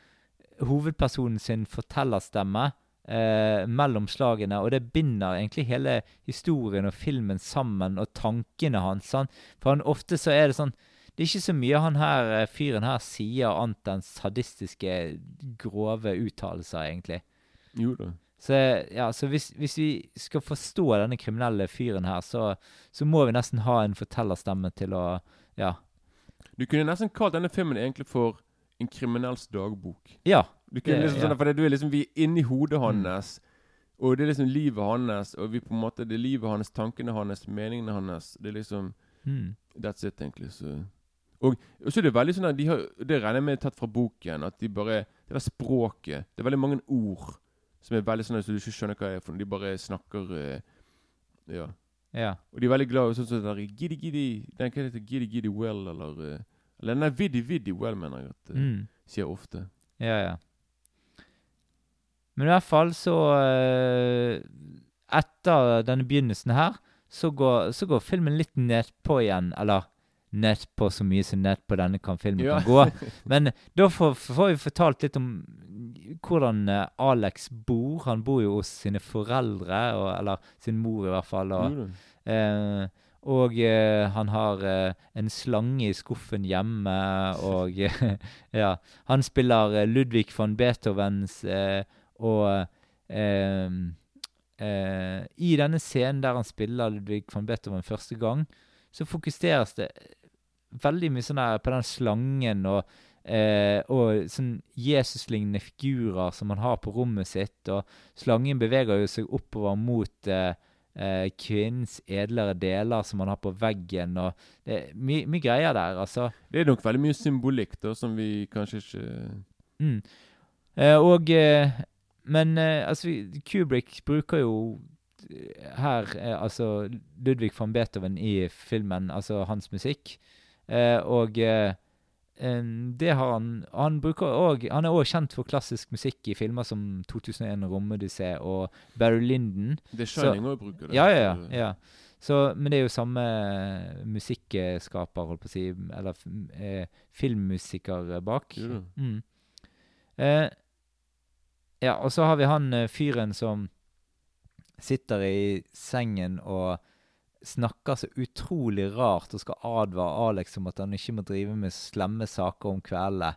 hovedpersonen sin fortellerstemme eh, mellom slagene, og det binder egentlig hele historien og filmen sammen, og tankene hans. Sant? For han, ofte så er det sånn Det er ikke så mye han her eh, fyren her sier annet enn sadistiske, grove uttalelser, egentlig. Jo da. Så, ja, så hvis, hvis vi skal forstå denne kriminelle fyren her, så, så må vi nesten ha en fortellerstemme til å Ja. Du kunne nesten kalt denne filmen egentlig for en kriminells dagbok. Ja. Du kunne Det- liksom ja. sånn, for det, du er liksom, Vi er inni hodet Mm. hans, og det er liksom livet hans. Og vi på en måte, det er livet hans, tankene hans, meningene hans. Det er liksom Mm. That's it, egentlig. Så. Og, og så er det veldig sånn at de har, Det regner jeg med er tatt fra boken. At de bare Det der språket Det er veldig mange ord som er veldig sånn at du ikke skjønner hva det er for noe. De bare snakker eh, Ja. Ja. Og de er veldig glad i sånn som den Giddy Giddy Den kan hete Giddy Giddy Well, eller eh, Eller den der Viddy Viddy Well, mener jeg at eh, Mm. sier ofte. Ja, ja. Men i hvert fall så eh, Etter denne begynnelsen her, så går, så går filmen litt nedpå igjen. Eller nedpå så mye som nedpå denne kan filmen Ja. kan gå. Men da får, får vi fortalt litt om hvordan eh, Alex bor. Han bor jo hos sine foreldre, og, eller sin mor i hvert fall. Og, mm. Eh, og eh, han har en slange i skuffen hjemme, og ja. Han spiller Ludvig von Beethovens og I denne scenen der han spiller Ludvig von Beethoven første gang, så fokuseres det veldig mye sånn der på den slangen og Eh, og sånn Jesus-lignende figurer som han har på rommet sitt. Og slangen beveger jo seg oppover mot eh, eh, kvinnens edlere deler som han har på veggen. og Det er mye greier der, altså. Det er nok veldig mye symbolikk da, som vi kanskje ikke Mm. Eh, og eh, Men eh, altså, Kubrick bruker jo her altså Ludvig van Beethoven i filmen, altså hans musikk. Eh, og det har han Han også, Han er òg kjent for klassisk musikk i filmer som 2001 Romodyssé og Barry Linden. Det Så- Shining òg bruker det. Ja, ja, ja. så- men det er jo samme musikkskaper, holdt på å si, eller eh, filmmusiker eh, bak. Jo. Mm. Eh, ja, og så har vi han eh, fyren som sitter i sengen og snakker så utrolig rart og skal advare Alex om at han ikke må drive med slemme saker om kveldene.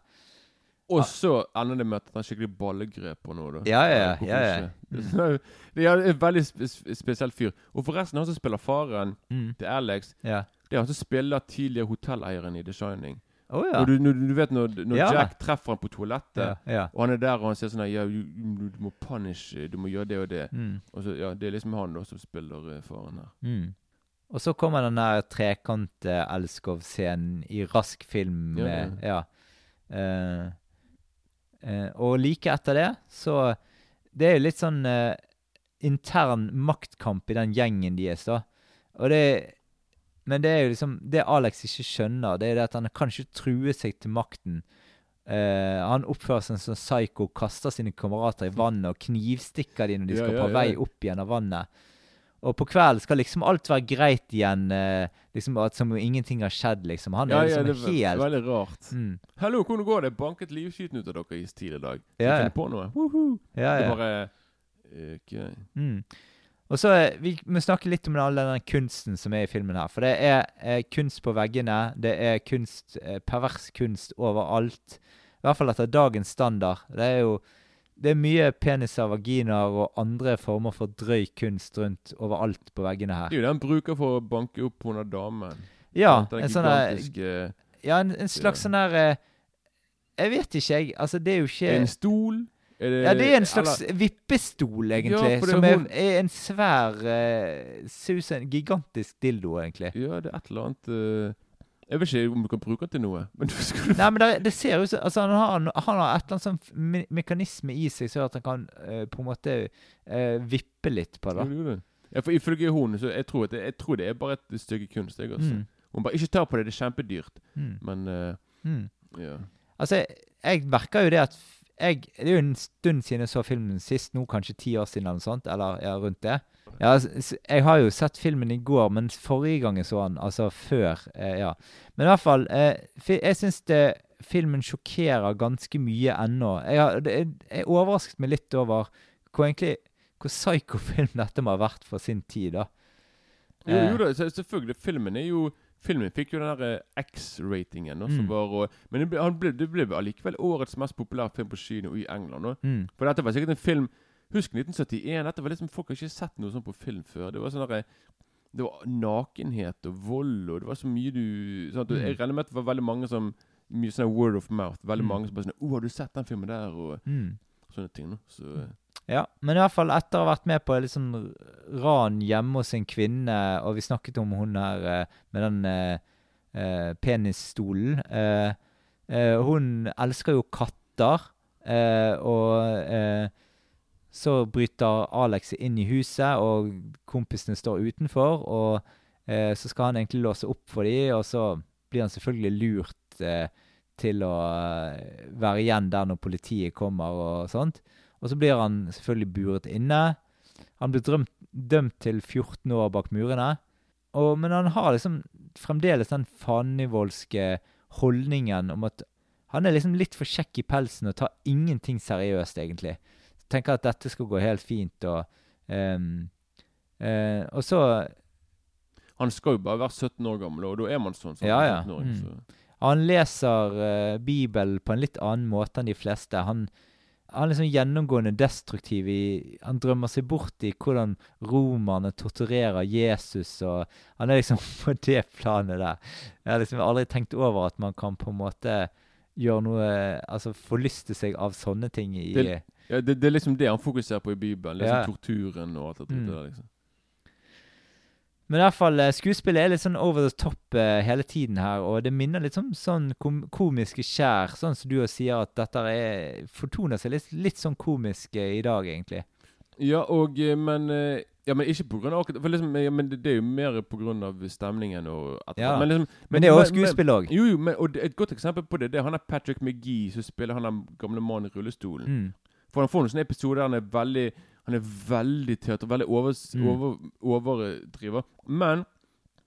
Og så ender det med at han har skikkelig ballegrep på noe. da. Ja, ja, ja, ja. Det er en veldig spes spesiell fyr. Og forresten, han som spiller faren Mm. til Alex, det er han som spiller tidligere hotelleieren i The Shining. Oh, ja. Og du, du vet når, når Ja. Jack treffer han på toalettet, ja. Og han er der og han sier sånn ja, du, du, du må punish, du må gjøre det og det. Mm. Og så, ja, Det er liksom han da som spiller eh, faren her. Mm. Og så kommer den der trekant-Elskov-scenen i rask film. Ja, Med, ja. Uh, uh, og like etter det, så Det er jo litt sånn uh, intern maktkamp i den gjengen deres, da. Og det Men det er jo liksom Det Alex ikke skjønner, det er det at han kan ikke true seg til makten. Han oppfører seg som psycho, kaster sine kamerater i vannet og knivstikker de når de Ja, skal ja, på ja. vei opp av vannet. Og på kvelden skal liksom alt være greit igjen, eh, liksom at som ingenting har skjedd, liksom. Han er Ja, ja, liksom det er helt veldig rart. mm, Hallo, hvordan går det? Banket livskyten ut av dere i stil i dag? Ja, vi ja. finne på noe? Woohoo! Ja, Det ja. er bare okay. Mm. Og så eh, Vi må snakke litt om all den kunsten som er i filmen her. For det er er kunst på veggene. Det er kunst, eh, pervers kunst overalt. I hvert fall etter dagens standard. Det er jo det er mye peniser, vaginaer og andre former for drøy kunst rundt overalt på veggene her. Det er jo det han bruker for å banke opp under damen. Ja, en sånn ja, en, en slags sånn der eh, Jeg vet ikke, jeg. Altså, det er jo ikke En stol? Det, Ja, det er en slags eller- vippestol, egentlig. Ja, som er hun- er en svær uh, som en gigantisk dildo, egentlig. Ja, det er et eller annet eh, Jeg vet ikke om du kan bruke den til noe. Men Nei, men det, det ser som altså, han, har, han har et eller annet sånn me mekanisme i seg som gjør at han kan uh, på en måte uh, vippe litt på det. Jo, jo. Ja, for Ifølge hun så jeg tror, det, jeg tror det er bare et stykke kunst. Jeg, altså. Mm. Hun bare ikke tar på det, det er kjempedyrt. Mm. Men uh, Mm. ja. Altså, jeg, jeg merker jo det at jeg, Det er jo en stund siden jeg så filmen sist, nå kanskje ti år siden eller noe sånt. Eller ja, rundt det. Ja, jeg har jo sett filmen i går, men forrige gang jeg så den, altså før eh, Ja. Men i hvert fall, eh, jeg syns filmen sjokkerer ganske mye ennå. Jeg, jeg, jeg overrasket meg litt over hvor egentlig hvor psycho-film dette må ha vært for sin tid, da. Jo, Eh. jo da, selvfølgelig. Filmen er jo Filmen fikk jo den der eh, X-ratingen. Mm. var, og- Men det ble, ble, det ble allikevel årets mest populære film på kino i England. Mm. For dette var sikkert en film Husk 1971. Dette var liksom Folk har ikke sett noe sånt på film før. Det var sånn derre Det var nakenhet og vold, og det var så mye du sånn at Mm. Jeg regner med at det var veldig mange som Mye sånn word of mouth. Veldig Mm. mange som bare sånn 'Å, har du sett den filmen der?' og Mm. sånne ting. nå. Så eh, Ja, men i hvert fall etter å ha vært med på sånn ran hjemme hos en kvinne, og vi snakket om hun her eh, med den eh, eh, penisstolen eh, eh, Hun elsker jo katter, eh, og eh, så bryter Alex inn i huset, og kompisene står utenfor. Og eh, så skal han egentlig låse opp for dem, og så blir han selvfølgelig lurt eh, til å eh, være igjen der når politiet kommer og sånt. Og så blir han selvfølgelig buret inne. Han blir drømt, dømt til 14 år bak murene. Og, men han har liksom fremdeles den fanivoldske holdningen om at han er liksom litt for kjekk i pelsen og tar ingenting seriøst, egentlig. Tenker at dette skal gå helt fint, og um, uh, Og så Han skal jo bare være 17 år gammel, og da er man sånn. som Ja, ja. 17-åring, Mm. Han leser uh, Bibelen på en litt annen måte enn de fleste. Han, han er liksom gjennomgående destruktiv. i Han drømmer seg bort i hvordan romerne torturerer Jesus. og Han er liksom på det planet der. Jeg har liksom aldri tenkt over at man kan på en måte gjøre noe Altså forlyste seg av sånne ting i Det- Ja, det, det er liksom det han fokuserer på i Bibelen. Liksom Ja. Torturen og alt det Mm. der. liksom. Men i hvert fall, eh, skuespillet er litt sånn over the top uh, hele tiden her, og det minner litt om sånn kom komiske skjær, sånn som du sier at dette er, fortoner seg litt, litt sånn komisk uh, i dag, egentlig. Ja, og eh, Men eh, ja, men ikke av akkurat For liksom, ja, men det, det er jo mer av stemningen og at, Ja. Men, liksom, Men det er også skuespill òg. Jo, jo, men, og et godt eksempel på det Det er han er Patrick McGee som spiller han den gamle mannen i rullestolen. Mm. For han får en sånn episode der han er veldig Han er veldig teater, veldig over, Mm. over, overdriver. Men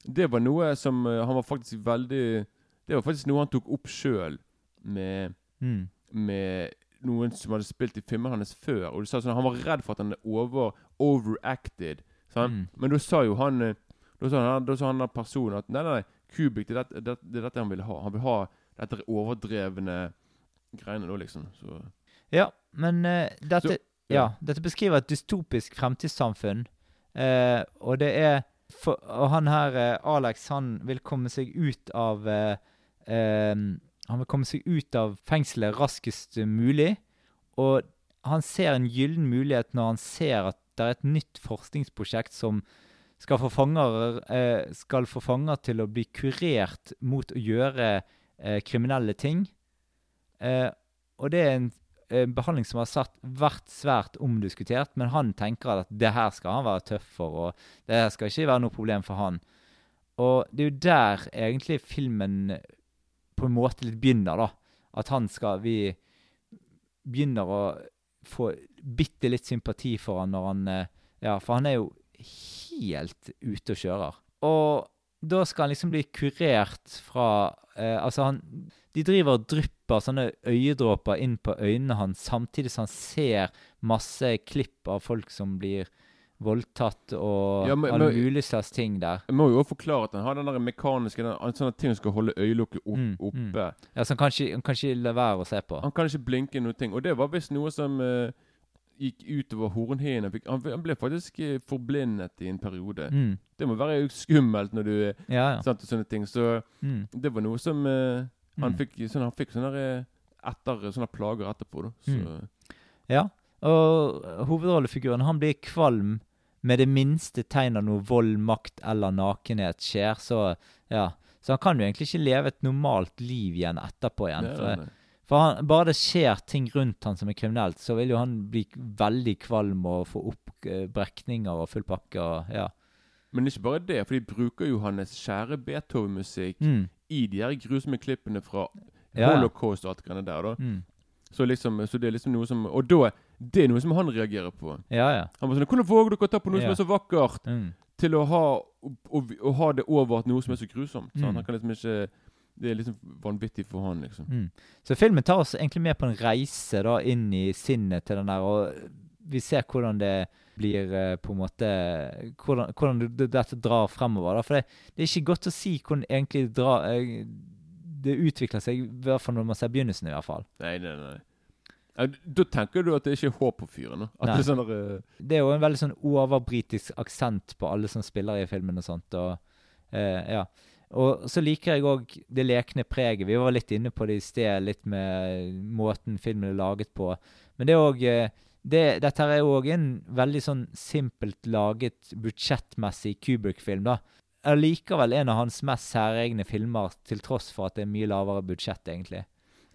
det var noe som eh, han var faktisk veldig Det var faktisk noe han tok opp sjøl med Mm. med noen som hadde spilt i filmene hans før. Og du sa sånn, Han var redd for at han er over, overacted. Mm. Men da sa jo han eh, Da sa han, da sa han personen at nei, nei, nei, Kubik, det er dette, det, det dette han vil ha. Han vil ha dette overdrevne greiene da, liksom. Så Ja, men uh, dette, Så- ja. dette beskriver et dystopisk fremtidssamfunn, Uh, og det er for, Og han her, eh, Alex, han vil komme seg ut av Han vil komme seg ut av fengselet raskest mulig, og han ser en gyllen mulighet når han ser at det er et nytt forskningsprosjekt som skal få fanger, eh, skal få fanger til å bli kurert mot å gjøre eh, kriminelle ting. Eh, og det er en en behandling som har vært svært omdiskutert, men han tenker at det her skal han være tøff for, og det her skal ikke være noe problem for han. Og det er jo der egentlig filmen på en måte litt begynner, da. At han skal Vi begynner å få bitte litt sympati for han når han eh, Ja, for han er jo helt ute og kjører. Og da skal han liksom bli kurert fra eh, Altså, han De driver og drypper sånne øyedråper inn på øynene hans, samtidig som han ser masse klipp av folk som blir voldtatt, og Ja, men- alle mulige slags ting der. Jeg må jo også forklare at han har den der mekaniske den, en sånn ting som skal holde øyelukket opp, Mm, oppe. Ja, Så han kan ikke, han kan ikke la være å se på. Han kan ikke blinke noen ting. Og det var visst noe som uh, gikk utover hornhinnen. Han, han ble faktisk eh, forblindet i en periode. Mm. Det må være skummelt når du Ja, ja. sant, og sånne ting. Så Mm. det var noe som uh, han Mm. fikk sånn, Han fikk sånne, eh, etter, sånne plager etterpå. Da. Så, Mm. Ja, og hovedrollefiguren han blir kvalm med det minste tegn av noe vold, makt eller nakenhet skjer, så ja. Så han kan jo egentlig ikke leve et normalt liv igjen etterpå igjen. Nei, For, for han, bare det skjer ting rundt han som er kriminelt, så vil jo han bli veldig kvalm og få opp eh, brekninger og full pakke og ja. Men ikke bare det, for de bruker jo hans kjære Beethoven-musikk Mm, i de her grusomme klippene fra. Holocaust og alt det der. da mm. så, liksom, så det er liksom noe som Og da det er noe som han reagerer på. Ja, ja. Han var sånn 'Hvordan våger dere å ta på noe som er så vakkert?' Mm. Til å ha, å, å, å ha det over at noe som er så grusomt. Mm. Han kan liksom ikke Det er liksom vanvittig for han, liksom. Mm. Så filmen tar oss egentlig med på en reise da inn i sinnet til den der, og vi ser hvordan det blir eh, på en måte Hvordan, hvordan det- det- dette drar fremover. da, For det, det er ikke godt å si hvordan egentlig dra, eh, det utvikler seg, i hvert fall når man ser begynnelsen, i hvert fall. Nei, nei, nei. Ja, Da tenker du at det ikke er håp på fyren? At Nei. det er sånn der, eh, Det er jo en veldig sånn overbritisk aksent på alle som spiller i filmen og sånt. og uh, ja. Og så liker jeg òg det lekne preget. Vi var litt inne på det i sted, litt med måten filmen er laget på. Men det er òg det, Dette er òg en veldig sånn simpelt laget, budsjettmessig Kubrick-film, da. Allikevel en av hans mest særegne filmer, til tross for at det er mye lavere budsjett, egentlig.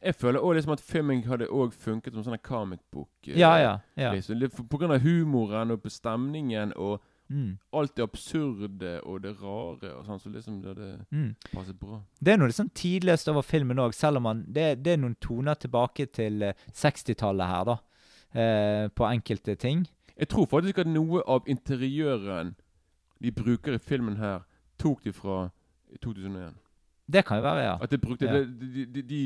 Jeg føler også liksom at filmen hadde også funket som sånn en comic book. eh, Ja, ja. ja. Liksom. Det, for, på grunn av humoren og på stemningen og Mm, alt det absurde og det rare og sånn, så liksom det hadde mm. passet bra. Det er noe liksom tidløst over filmen òg, selv om man, det, det er noen toner tilbake til eh, 60-tallet her, da. Eh, på enkelte ting. Jeg tror faktisk at noe av interiøren de bruker i filmen her, tok de fra 2001. Det kan jo være, ja. At de brukte Ja. de, de, de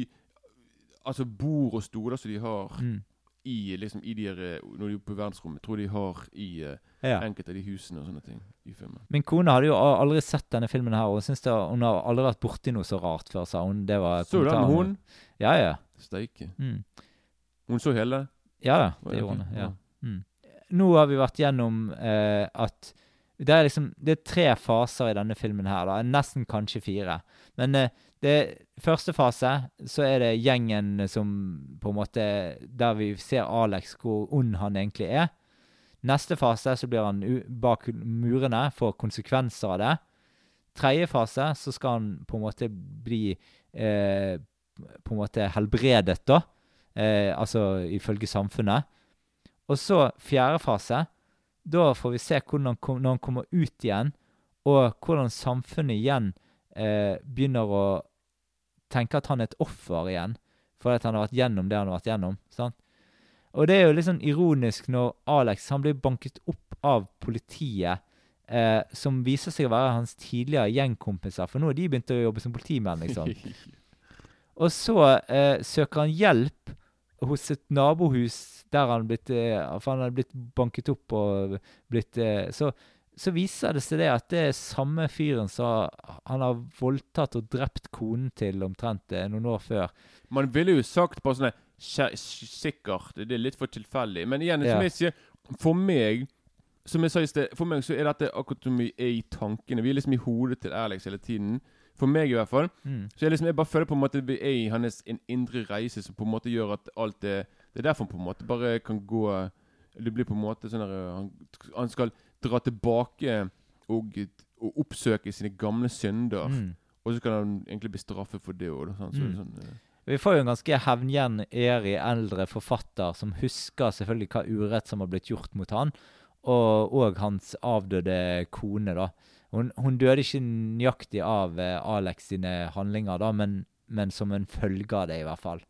Altså bord og stoler som de har Mm. i liksom i de eh, Når de er på verdensrommet, tror de har i uh, ja. enkelte av de husene og sånne ting i filmen. Min kone hadde jo aldri sett denne filmen her, og hun, det, hun har aldri vært borti noe så rart før, sa hun. Det var Så du den, hun? Ja, ja. Steike. Mm. Hun så hele? Ja, det gjorde hun. Ja. Mm. Nå har vi vært gjennom eh, at det er liksom Det er tre faser i denne filmen her, da. Nesten kanskje fire. Men eh, det første fase så er det gjengen som på en måte Der vi ser Alex, hvor ond han egentlig er. Neste fase så blir han bak murene, får konsekvenser av det. Tredje fase så skal han på en måte bli eh, På en måte helbredet, da. Eh, altså ifølge samfunnet. Og så fjerde fase. Da får vi se hvordan han når han kommer ut igjen, og hvordan samfunnet igjen eh, begynner å tenke at han er et offer igjen. Fordi at han har vært gjennom det han har vært gjennom. sant? Og det er jo litt sånn ironisk når Alex han blir banket opp av politiet, eh, som viser seg å være hans tidligere gjengkompiser. For nå har de begynt å jobbe som politimenn, liksom. Og så eh, søker han hjelp hos et nabohus der han blitt eh, For han hadde blitt banket opp og blitt eh, så, så viser det seg det at det er samme fyren som han har voldtatt og drept konen til omtrent eh, noen år før. Man ville jo sagt bare sånn "Skje- Sikkert. Det er litt for tilfeldig. Men igjen, Ja. som jeg sier, for meg Som jeg sa i sted, for meg så er dette akkurat som vi er i tankene. Vi er liksom i hodet til Alex hele tiden. For meg i hvert fall. Mm. Så jeg, liksom, jeg bare føler på en måte vi er i hans en indre reise som på en måte gjør at alt er Det er derfor han på en måte bare kan gå Det blir på en måte sånn at han, han skal dra tilbake og, og oppsøke sine gamle synder. Mm. Og så kan han egentlig bli straffet for det òg. Sånn, så Mm. sånn, uh... Vi får jo en ganske hevngjerrig eldre forfatter som husker selvfølgelig hva urett som har blitt gjort mot han, og, og hans avdøde kone, da. Hun, hun døde ikke nøyaktig av eh, Alex sine handlinger, da, men, men som en følge av det, i hvert fall.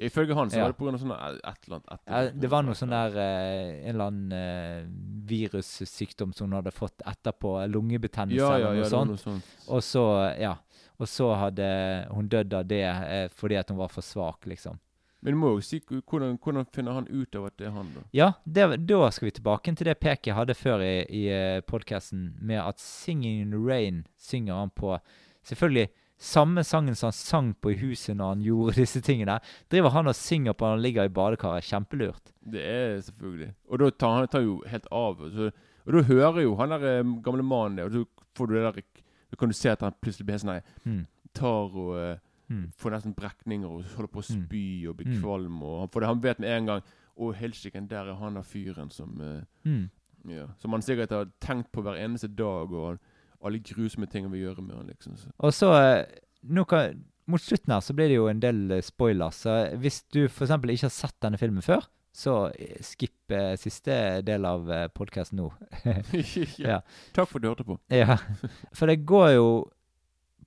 Ifølge han så Ja. var det pga. sånn et eller annet et Ja, det var noe sånn der eh, En eller annen eh, virussykdom som hun hadde fått etterpå. Lungebetennelse Ja, eller noe sånt. noe sånt. Og så, ja. Og så hadde hun dødd av det eh, fordi at hun var for svak, liksom. Men du må jo si hvordan, hvordan finner han ut av at det er han, da? Ja, det, da skal vi tilbake til det peket jeg hadde før i, i podkasten, med at 'Singing in the Rain' synger han på Selvfølgelig samme sangen som han sang på i huset når han gjorde disse tingene. Driver han og synger på når han ligger i badekaret. Kjempelurt. Det er selvfølgelig. Og da tar han tar jo helt av. og Så, og da hører jo han der eh, gamle mannen det, og så får du det der Da kan du se at han plutselig blir sånn Mm. tar og Mm. får nesten brekninger og holder på å Mm. spy og blir Mm. kvalm. Og han, for det, han vet med en gang Å, helsike, der er han der fyren som Mm. ja, Som han sikkert har tenkt på hver eneste dag, og alle grusomme tingene vi gjør med han, liksom. Så. Og så eh, nå kan, Mot slutten her så blir det jo en del eh, spoilers. Så hvis du f.eks. ikke har sett denne filmen før, så eh, skipp eh, siste del av uh, podkasten nå. ja. Ja. Takk for at du hørte på. Ja, for det går jo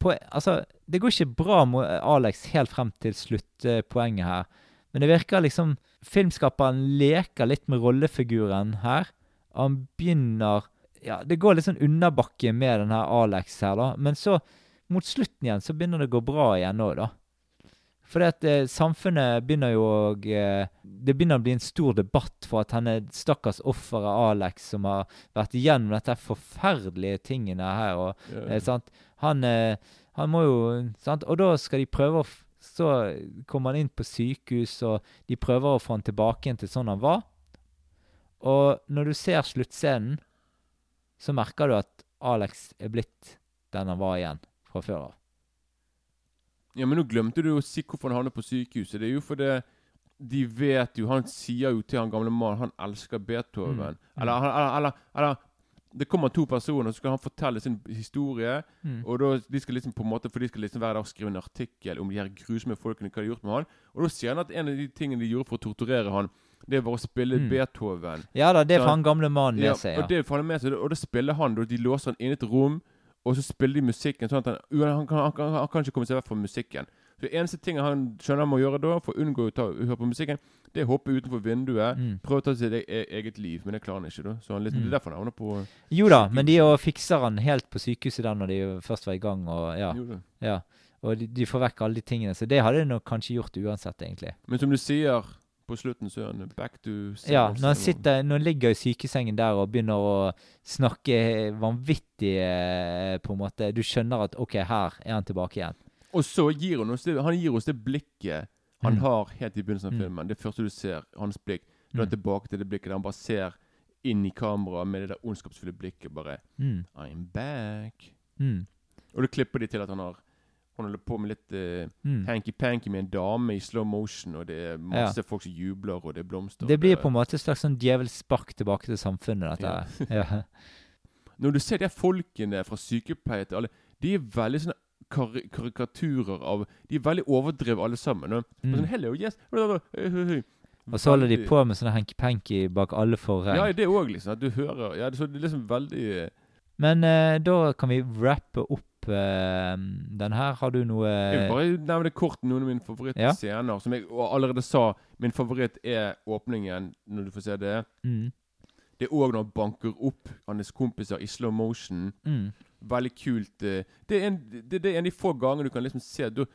på, Altså, det går ikke bra med Alex helt frem til sluttpoenget her. Men det virker liksom Filmskaperen leker litt med rollefiguren her. Han begynner Ja, det går litt sånn underbakke med denne Alex her, da. Men så, mot slutten igjen, så begynner det å gå bra igjen òg, da. Fordi at eh, samfunnet begynner jo å eh, Det begynner å bli en stor debatt for at han er stakkars offeret Alex som har vært igjennom dette forferdelige tingene her. og Ja. Eh, sant? Han, eh, han må jo sant? Og da skal de prøve å Så kommer han inn på sykehus, og de prøver å få han tilbake igjen til sånn han var. Og når du ser sluttscenen, så merker du at Alex er blitt den han var igjen fra før av. Ja, men nå glemte du å si hvorfor han havnet på sykehuset. Det er jo fordi de vet jo Han sier jo til han gamle mannen han elsker Beethoven. Mm. Eller, eller, eller, eller Det kommer to personer, så skal han fortelle sin historie. Mm. Og da, de skal liksom på en måte For de skal liksom hver dag skrive en artikkel om de her grusomme folkene, hva de har gjort med han. Og da sier han at en av de tingene de gjorde for å torturere han, det var å spille Mm. Beethoven. Ja da, det er får han gamle mannen med seg. Ja. Og det får han med seg, og da spiller han da, De låser han inn i et rom, og så spiller de musikken sånn at han, han, kan, han, kan, han kan ikke komme seg vekk fra musikken. Så det eneste ting han skjønner han må gjøre da, for å unngå å ta, høre på musikken, det er å hoppe utenfor vinduet. Mm. Prøve å ta sitt e eget liv, men det klarer han ikke. da Så han liksom, Mm. Det er derfor han havner på Jo da, men de fikser han helt på sykehuset der når de først var i gang. Og ja, Jo da. ja. Og de, de får vekk alle de tingene. Så det hadde de nok kanskje gjort uansett, egentlig. Men som du sier på slutten, så er han back to Ja, når han sitter, når han ligger i sykesengen der og begynner å snakke vanvittig eh, på en måte Du skjønner at OK, her er han tilbake igjen. Og så gir han oss det, han gir oss det blikket han Mm. har helt i begynnelsen av Mm. filmen. Det første du ser, hans blikk. Du er Mm. tilbake til det blikket der han bare ser inn i kameraet med det der ondskapsfulle blikket. Bare Mm. I'm back. Mm. Og da klipper de til at han har Han holder på med litt uh, Mm. hanky-panky med en dame i slow motion, og det er masse folk som jubler, og det er blomster. Det blir blir på en måte et slags sånn djevelspark tilbake til samfunnet, dette her. Ja. Når du ser de folkene fra sykepleie til alle, de er veldig sånne kar karikaturer av De er veldig overdrevet alle sammen. Og, mm. sånn. Hello, yes. Og så holder de på med sånne hanky-panky bak alle forheng. Ja, det òg, liksom. At du hører Ja, det, så det er liksom veldig Men uh, da kan vi rappe opp eh, den her. Har du noe Jeg vil bare nevne kort noen av mine Ja. favorittscener. Som jeg allerede sa, min favoritt er åpningen, når du får se det. mm. Det er òg når han banker opp hans kompiser i slow motion. Mm. Veldig kult. eh. Det er en, det, det er en av de få gangene du kan liksom se Da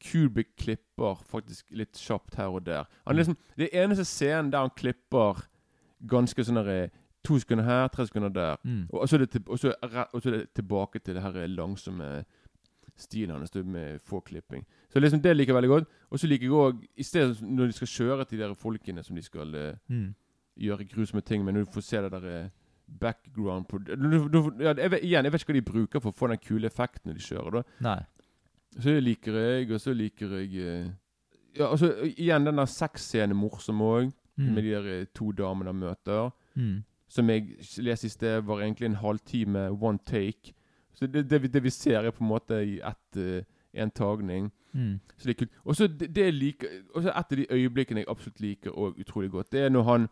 Kubik klipper faktisk litt kjapt her og der. Han Mm. liksom, Det er eneste scenen der han klipper ganske sånn eh, To sekunder her, tre sekunder der. Mm. Og så det, til, og så, og så er det tilbake til det her langsomme stilen hans med få klipping. Så liksom det liker jeg veldig godt. Og så liker jeg òg I stedet når de skal kjøre til de der folkene som de skal eh, Mm. gjøre grusomme ting med, når du får se det der eh, background på ja, jeg vet, Igjen, jeg vet ikke hva de bruker for å få den kule effekten når de kjører. da Nei. Så det liker jeg, og så liker jeg eh, Ja, og så igjen den der sexscenen morsom òg, Mm. med de der eh, to damene han møter Mm. Som jeg leste i sted, var egentlig en halvtime one take. Så det, det, vi- det vi ser, er på en måte i ett eh, en tagning. Mm. Så det er kult. Og så et av de øyeblikkene jeg absolutt liker og utrolig godt, det er når han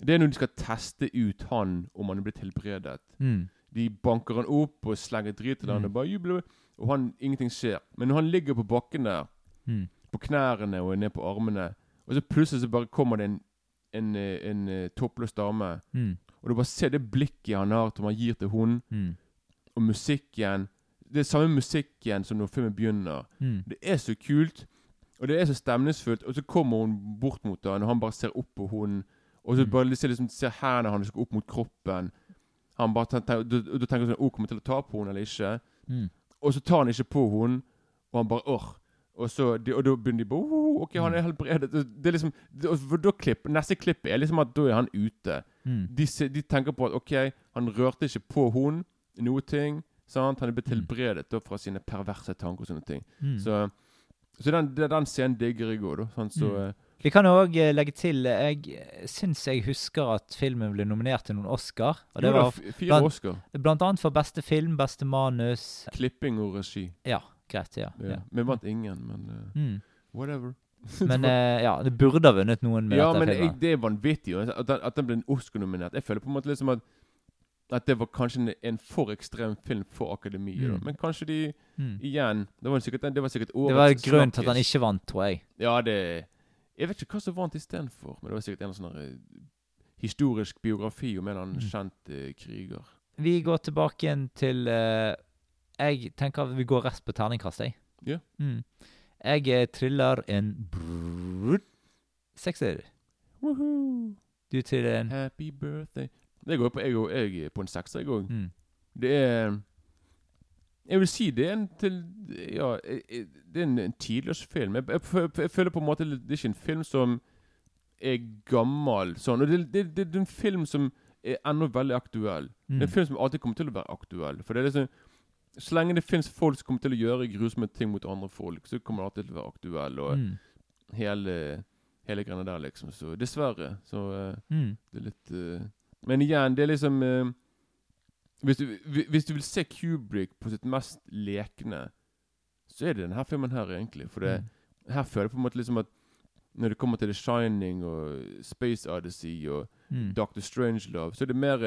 Det er når de skal teste ut han om han er blitt helbredet. Mm. De banker han opp og slenger drit til han Mm. og bare jubler, og han, ingenting skjer. Men når han ligger på bakken der, Mm. på knærne og ned på armene, og så plutselig så bare kommer det en, en, eh, en, eh, toppløs dame Mm. og du bare ser det blikket han har som han gir til hun, Mm. og musikken. Det er samme musikken som når filmen begynner. Mm. Det er så kult, og det er så stemningsfullt. Og så kommer hun bort mot ham, og han bare ser opp på hun Og så Mm. bare ser, liksom, ser hendene hans opp mot kroppen. Han bare tenker, du, da tenker sånn Å, kommer til å ta på henne eller ikke? Mm. Og så tar han ikke på henne, og han bare åh. Og, så, de, og da begynner de bare oh, OK, han er helbredet. Det er liksom da klipp, Neste klipp er liksom at da er han ute. Mm. de, de tenker på at OK, han rørte ikke på hun noe ting. Sant? Han er blitt Mm. helbredet da, fra sine perverse tanker og sånne ting. Mm. Så, så den, den, scenen digger jeg òg, da. Sånn, så, Mm. eh, Vi kan òg legge til Jeg syns jeg husker at filmen ble nominert til noen Oscar. Og det var fire blant- Oscar. blant annet for beste film, beste manus Klipping og regi. Ja, greit. Ja. Ja. ja. Vi vant ingen, men uh, Mm. whatever. Men eh, ja, det burde ha vunnet noen med ja, dette men filmen. jeg, det er vanvittig at, at den ble en Oscar-nominert. Jeg føler på en måte liksom at at det var kanskje en, en for ekstrem film for akademiet. Mm. Men kanskje de Mm. Igjen Det var sikkert, det var sikkert årets Det var grunnen til at han ikke vant, tror jeg. Ja, det Jeg vet ikke hva som vant istedenfor, men det var sikkert en sånn eh, historisk biografi om en eller annen Mm. kjent uh, kriger. Vi går tilbake igjen til eh, Jeg tenker at vi går rett på terningkast, jeg. Ja. Mm. Jeg eh, triller en brrr, sekser. Woohoo! Du triller en Happy birthday Det går på, jeg, og- jeg er på en sekser, jeg òg. mm. Det er Jeg vil si det er en til Ja, det er en, en tidløs film. Jeg, jeg, jeg føler på en måte det er ikke en film som er gammel sånn. Og det, det, det, det er en film som er ennå veldig aktuell. Det er Mm. en film som alltid kommer til å være aktuell. For det er liksom Så lenge det fins folk som kommer til å gjøre grusomme ting mot andre folk, så kommer det alltid til å være aktuell. Og Mm. hele Hele greia der, liksom. Så dessverre. Så uh, Mm. det er litt uh, Men igjen, det er liksom uh, hvis, du, hvis du vil se Kubrick på sitt mest lekne, så er det denne filmen her, egentlig. For det, Mm. her føler jeg på en måte liksom at når det kommer til The Shining og Space Odyssey og Mm. Dr. Strangelove, så er det mer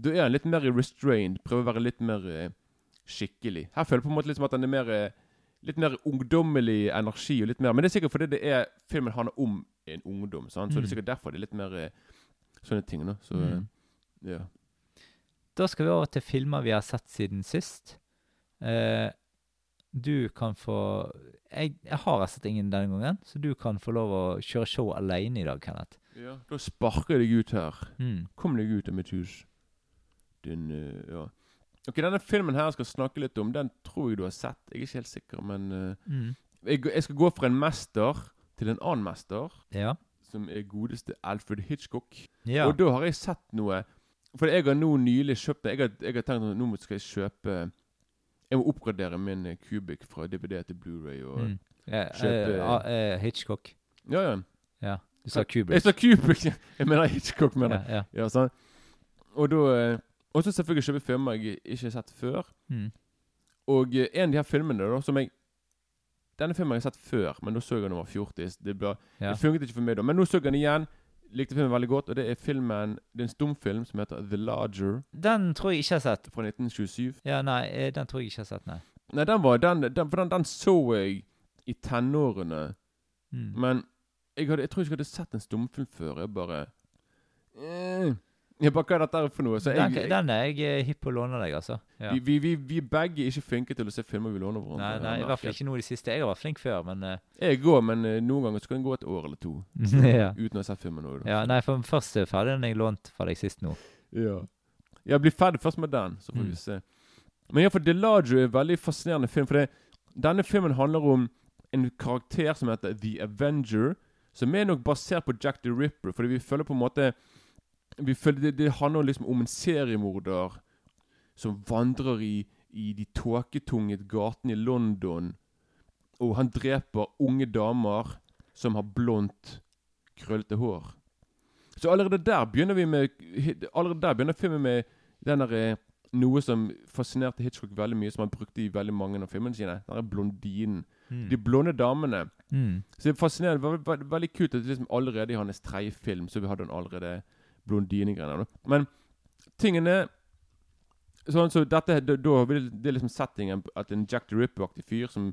Da er han litt mer restrained, prøver å være litt mer skikkelig. Her føler jeg på en måte liksom at den er mer eh, Litt mer ungdommelig energi og litt mer Men det er sikkert fordi det er filmen handler om en ungdom, sant? så det er Mm. sikkert derfor det er litt mer eh, sånne ting. Da. Så Mm. eh, ja. Da skal vi over til filmer vi har sett siden sist. Eh, du kan få jeg, jeg har sett ingen denne gangen, så du kan få lov å kjøre show alene i dag, Kenneth. ja. Da sparker jeg deg ut her. Mm. Kom deg ut av mitt hus. Din Ja. Ok, Denne filmen her jeg skal snakke litt om, den tror jeg du har sett. Jeg er ikke helt sikker, men uh, Mm. jeg, jeg skal gå fra en mester til en annen mester, Ja. som er godeste Alfred Hitchcock. ja. Og da har jeg sett noe For jeg har nå nylig kjøpt Jeg har, jeg har tenkt at nå skal jeg kjøpe Jeg må oppgradere min eh, Cubic fra DVD til Blu-ray og Mm. Ja, Kjøpe- uh, uh, eh, Hitchcock. Ja, ja. Ja. Du sa Jeg sa Cubic! Jeg mener Hitchcock, mener jeg. Ja, ja. Ja, sant? Og da eh, Og så selvfølgelig kjøpe filmer jeg ikke har sett før. Mm. Og eh, en av de her filmene da som jeg Denne filmen jeg har jeg sett før, men da så jeg den da jeg var fjortis. Det, ble- Ja. det funket ikke for meg da. Men nå så jeg den igjen. Likte filmen veldig godt. Og det er filmen Det er en stumfilm som heter The Larger Den tror jeg ikke jeg har sett. fra 1927. Ja, nei, eh, den tror jeg ikke jeg har sett, nei. Nei, den var den, den, For den, den så jeg i tenårene. Mm. Men jeg, hadde, jeg tror ikke jeg hadde sett en stumfilm før. Jeg bare eh, Jeg bare Hva er dette for noe? Så jeg, den, den er jeg eh, hypp på å låne deg, altså. Ja. vi, vi, vi, vi er begge ikke flinke til å se filmer vi låner hverandre. Nei, nei, i hvert fall ikke nå i det siste. Jeg har vært flink før, men uh, Jeg går, men uh, noen ganger så kan det gå et år eller to ja. uten å ha sett filmen. Også, da. ja. Nei, for først er ferdig den jeg lånte fra deg sist nå. Ja. Jeg blir ferdig først med den, så får Mm. vi se. Men ja, Delagio er en veldig fascinerende film. For det, denne filmen handler om en karakter som heter The Avenger. Som er nok basert på Jack the Ripper. Fordi vi føler på en måte vi føler det, det handler liksom om en seriemorder som vandrer i, i de tåketunge gatene i London. Og han dreper unge damer som har blondt, krøllete hår. Så allerede der begynner vi med Allerede der begynner filmen med den eh, noe som fascinerte Hitchcock veldig mye, som han brukte i veldig mange av filmene sine. Den der blondinen. De blonde damene. Mm. Så det er fascinerende. Det var veldig, kult at liksom allerede i hans tredje film så vi hadde han allerede blondinegreiene. Men tingene Sånn, så dette, da, da det er liksom settingen at en Jack the Ripper-aktig fyr som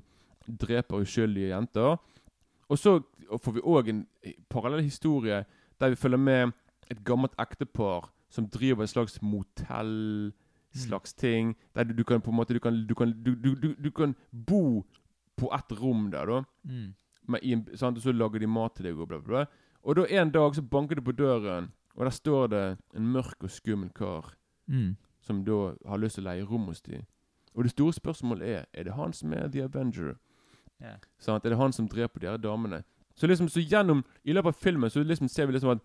dreper uskyldige jenter. Og så får vi òg en parallell historie der vi følger med et gammelt ektepar som driver et slags motell slags ting. Der du, du kan på en måte Du kan, du kan, du, du, du, du kan bo på ett rom der, da. Mm. En, sant? Og så lager de mat til deg og bla, bla, bla. Og da en dag så banker det på døren, og der står det en mørk og skummel kar Mm. som da har lyst til å leie rom hos dem. Og det store spørsmålet er Er det han som er The Avenger. Yeah. Sant? Er det han som dreper de her damene? Så liksom så gjennom I løpet av filmen så liksom ser vi liksom at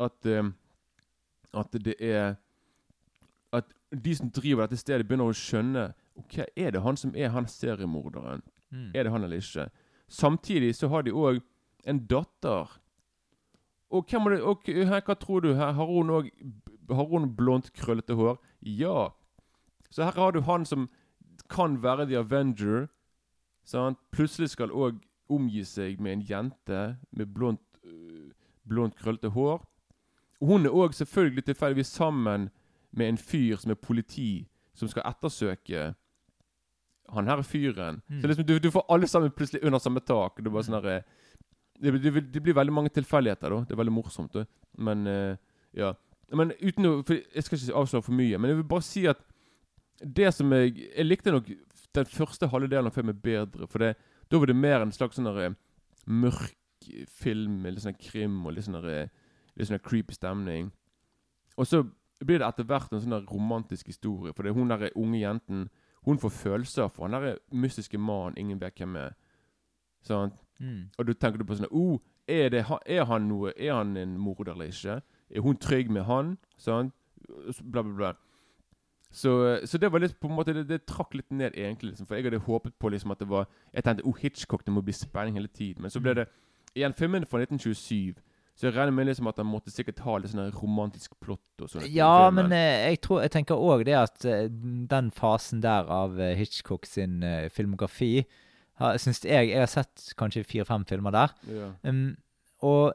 at, eh, at det er At de som driver dette stedet, begynner å skjønne Ok, Er det han som er han seriemorderen? Mm. Er det han eller ikke? Samtidig så har de òg en datter. Og det, og, her, hva tror du? Her, har hun òg Har hun blondt, krøllete hår? Ja. Så her har du han som kan være The Avenger. Sant? Plutselig skal òg omgi seg med en jente med blondt, øh, blondt krøllete hår. Og hun er òg selvfølgelig tilfeldigvis sammen med en fyr som er politi, som skal ettersøke han her fyren. Mm. Så liksom, du, du får alle sammen plutselig under samme tak. Det, du bare sånn her, eh, det, det, det blir veldig mange tilfeldigheter, da. Det er veldig morsomt. Da. Men uh, ja. Men uten å for Jeg skal ikke avsløre for mye, men jeg vil bare si at det som jeg Jeg likte nok den første halve delen av filmen bedre, for det, da var det mer en slags sånn eh, mørk film litt sånn krim og litt sånn eh, litt sånn creepy stemning. Og så blir det etter hvert en sånn romantisk historie, for det er hun der unge jenten hun får følelser for han der mystiske mannen ingen vet hvem er. Sant? Mm. Og da tenker du på sånn oh, er, det, er han noe Er han en morder eller ikke? Er hun trygg med han? Sant? Bla, bla, bla. Så, så det var litt på en måte Det, det trakk litt ned, egentlig. Liksom, for jeg hadde håpet på liksom at det var Jeg tenkte oh, Hitchcock, det må bli spenning hele tiden. Men så ble det Igjen, filmen fra 1927 Så jeg regner med liksom at han måtte sikkert ha litt sånn romantisk plott og sånn. Ja, men eh, jeg tror Jeg tenker òg det at eh, den fasen der av eh, Hitchcock sin filmografi har, syns jeg Jeg har sett kanskje fire-fem filmer der. ja. Um, og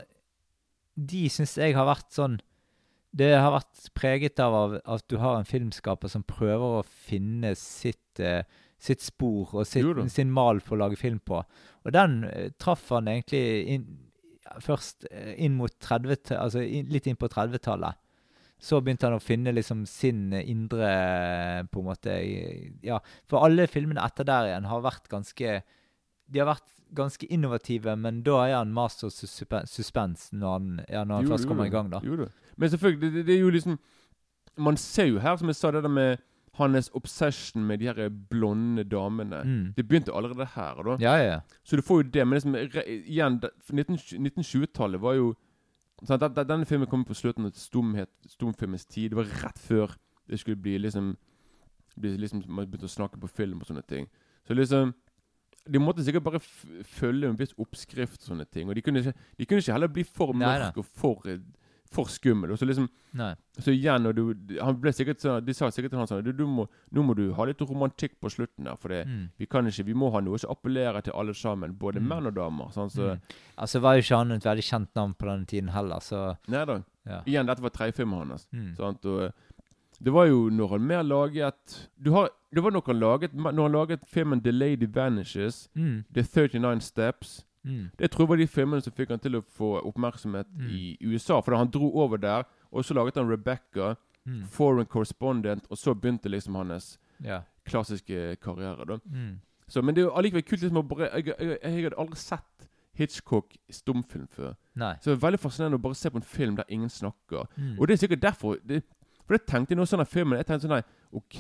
de syns jeg har vært sånn Det har vært preget av at du har en filmskaper som prøver å finne sitt, uh, sitt spor og sitt, sin mal for å lage film på. Og den uh, traff han egentlig inn, først eh, inn mot 30 Altså inn, litt inn på 30-tallet. Så begynte han å finne liksom sin indre på en måte Ja, for alle filmene etter der igjen har vært ganske De har vært ganske innovative, men da er han master suspense når han, ja, når han først kommer i gang, da. Jo. Men selvfølgelig, det, det, er jo liksom Man ser jo her, som jeg sa, det der med hans obsession med de her blonde damene. Mm. Det begynte allerede her. da Ja, ja. Så du får jo det. Men liksom, igjen, det- for 19 1920-tallet var jo sant, den- den- Denne filmen kom på slutten av stumhet, stumfilmens tid. Det var rett før det skulle bli liksom, bli liksom Man begynte å snakke på film og sånne ting. Så liksom De måtte sikkert bare følge en viss oppskrift og sånne ting. Og de kunne ikke, de kunne ikke heller bli for mørke og for, for skummel. Og så liksom Nei. så igjen, og du, han ble sikkert sånn De sa sikkert til han sånn du, du må, Nå må du ha litt romantikk på slutten der, for det, Mm. vi kan ikke Vi må ha noe som appellerer til alle sammen, både Mm. menn og damer. Sånn, så, Mm. Altså var jo ikke han et veldig kjent navn på den tiden heller, så Nei da. ja. Igjen, dette var tredjefilmen hans. Mm. Sant? Og eh, det var jo når han mer laget du har, Det var nok han laget Når han laget filmen 'The Lady Vanishes', Mm. 'The 39 Steps' Mm. Det tror jeg var de filmene som fikk han til å få oppmerksomhet Mm. i USA. For da han dro over der, og så laget han 'Rebecca', Mm. 'Foreign Correspondent', og så begynte liksom hans Ja. klassiske karriere. da Mm. Så, Men det er jo allikevel kult liksom å bare jeg, jeg, jeg hadde aldri sett Hitchcock stumfilm før. Nei. Så det er veldig fascinerende å bare se på en film der ingen snakker. Mm. Og det er sikkert derfor det, For det tenkte jeg nå sånn av filmen. Jeg tenkte sånn nei, OK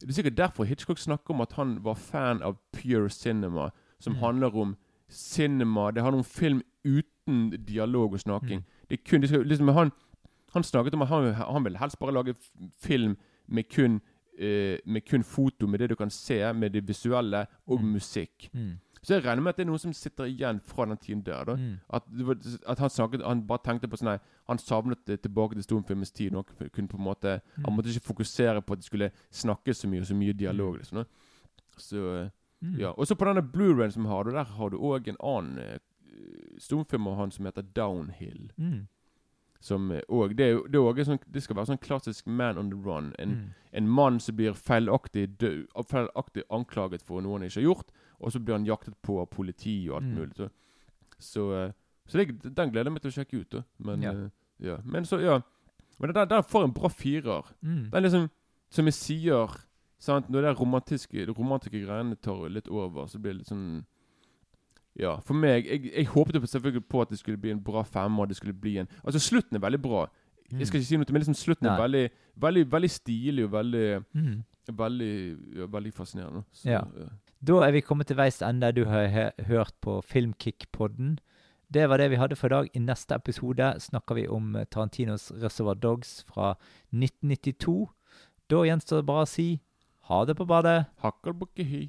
Det er sikkert derfor Hitchcock snakker om at han var fan av pure cinema, som handler om cinema Det har noen film uten dialog og snakking. Mm. Det er kun, de skal, liksom, han, han snakket om at han, han vil helst bare lage film med kun eh, med kun foto, med det du kan se, med det visuelle og Mm. musikk. Mm. Så jeg regner med at det er noe som sitter igjen fra den tiden der. da Mm. at, at han snakket Han bare tenkte på sånn nei, Han savnet det tilbake til stumfilmens tid. Og han kunne på en måte Mm. Han måtte ikke fokusere på at de skulle snakke så mye og så mye dialog. Liksom, da. så eh, Mm. ja Og så på denne Blu-rayen som har, du, der har du òg en annen uh, stumfilm av han som heter Downhill. Mm. Som eh, og det, det, sånn, det skal være sånn klassisk man on the run. En, Mm. en mann som blir feilaktig, dø, feilaktig anklaget for noe han ikke har gjort, og så blir han jaktet på av politi og alt Mm. mulig. Så, så, eh, så det, den gleder jeg meg til å sjekke ut. da Men Ja. Uh, ja. Men så, ja Men den, den får en bra firer. Mm. Den liksom, som jeg sier sant? Når det romantiske, romantiske greiene tar litt over, så blir det litt sånn Ja, for meg Jeg, jeg håpet selvfølgelig på at det skulle bli en bra femmer. Det skulle bli en Altså, slutten er veldig bra. Jeg skal ikke si noe til, men liksom slutten er veldig, veldig, veldig stilig og veldig Mm. Veldig, ja, veldig fascinerende. Så, Ja. Da er vi kommet til veis ende. Du har hørt på Filmkick-podden. Det var det vi hadde for i dag. I neste episode snakker vi om eh, Tarantinos Reservoir Dogs fra 1992. Da gjenstår det bare å si ha det på badet. Hakkelbukkehi.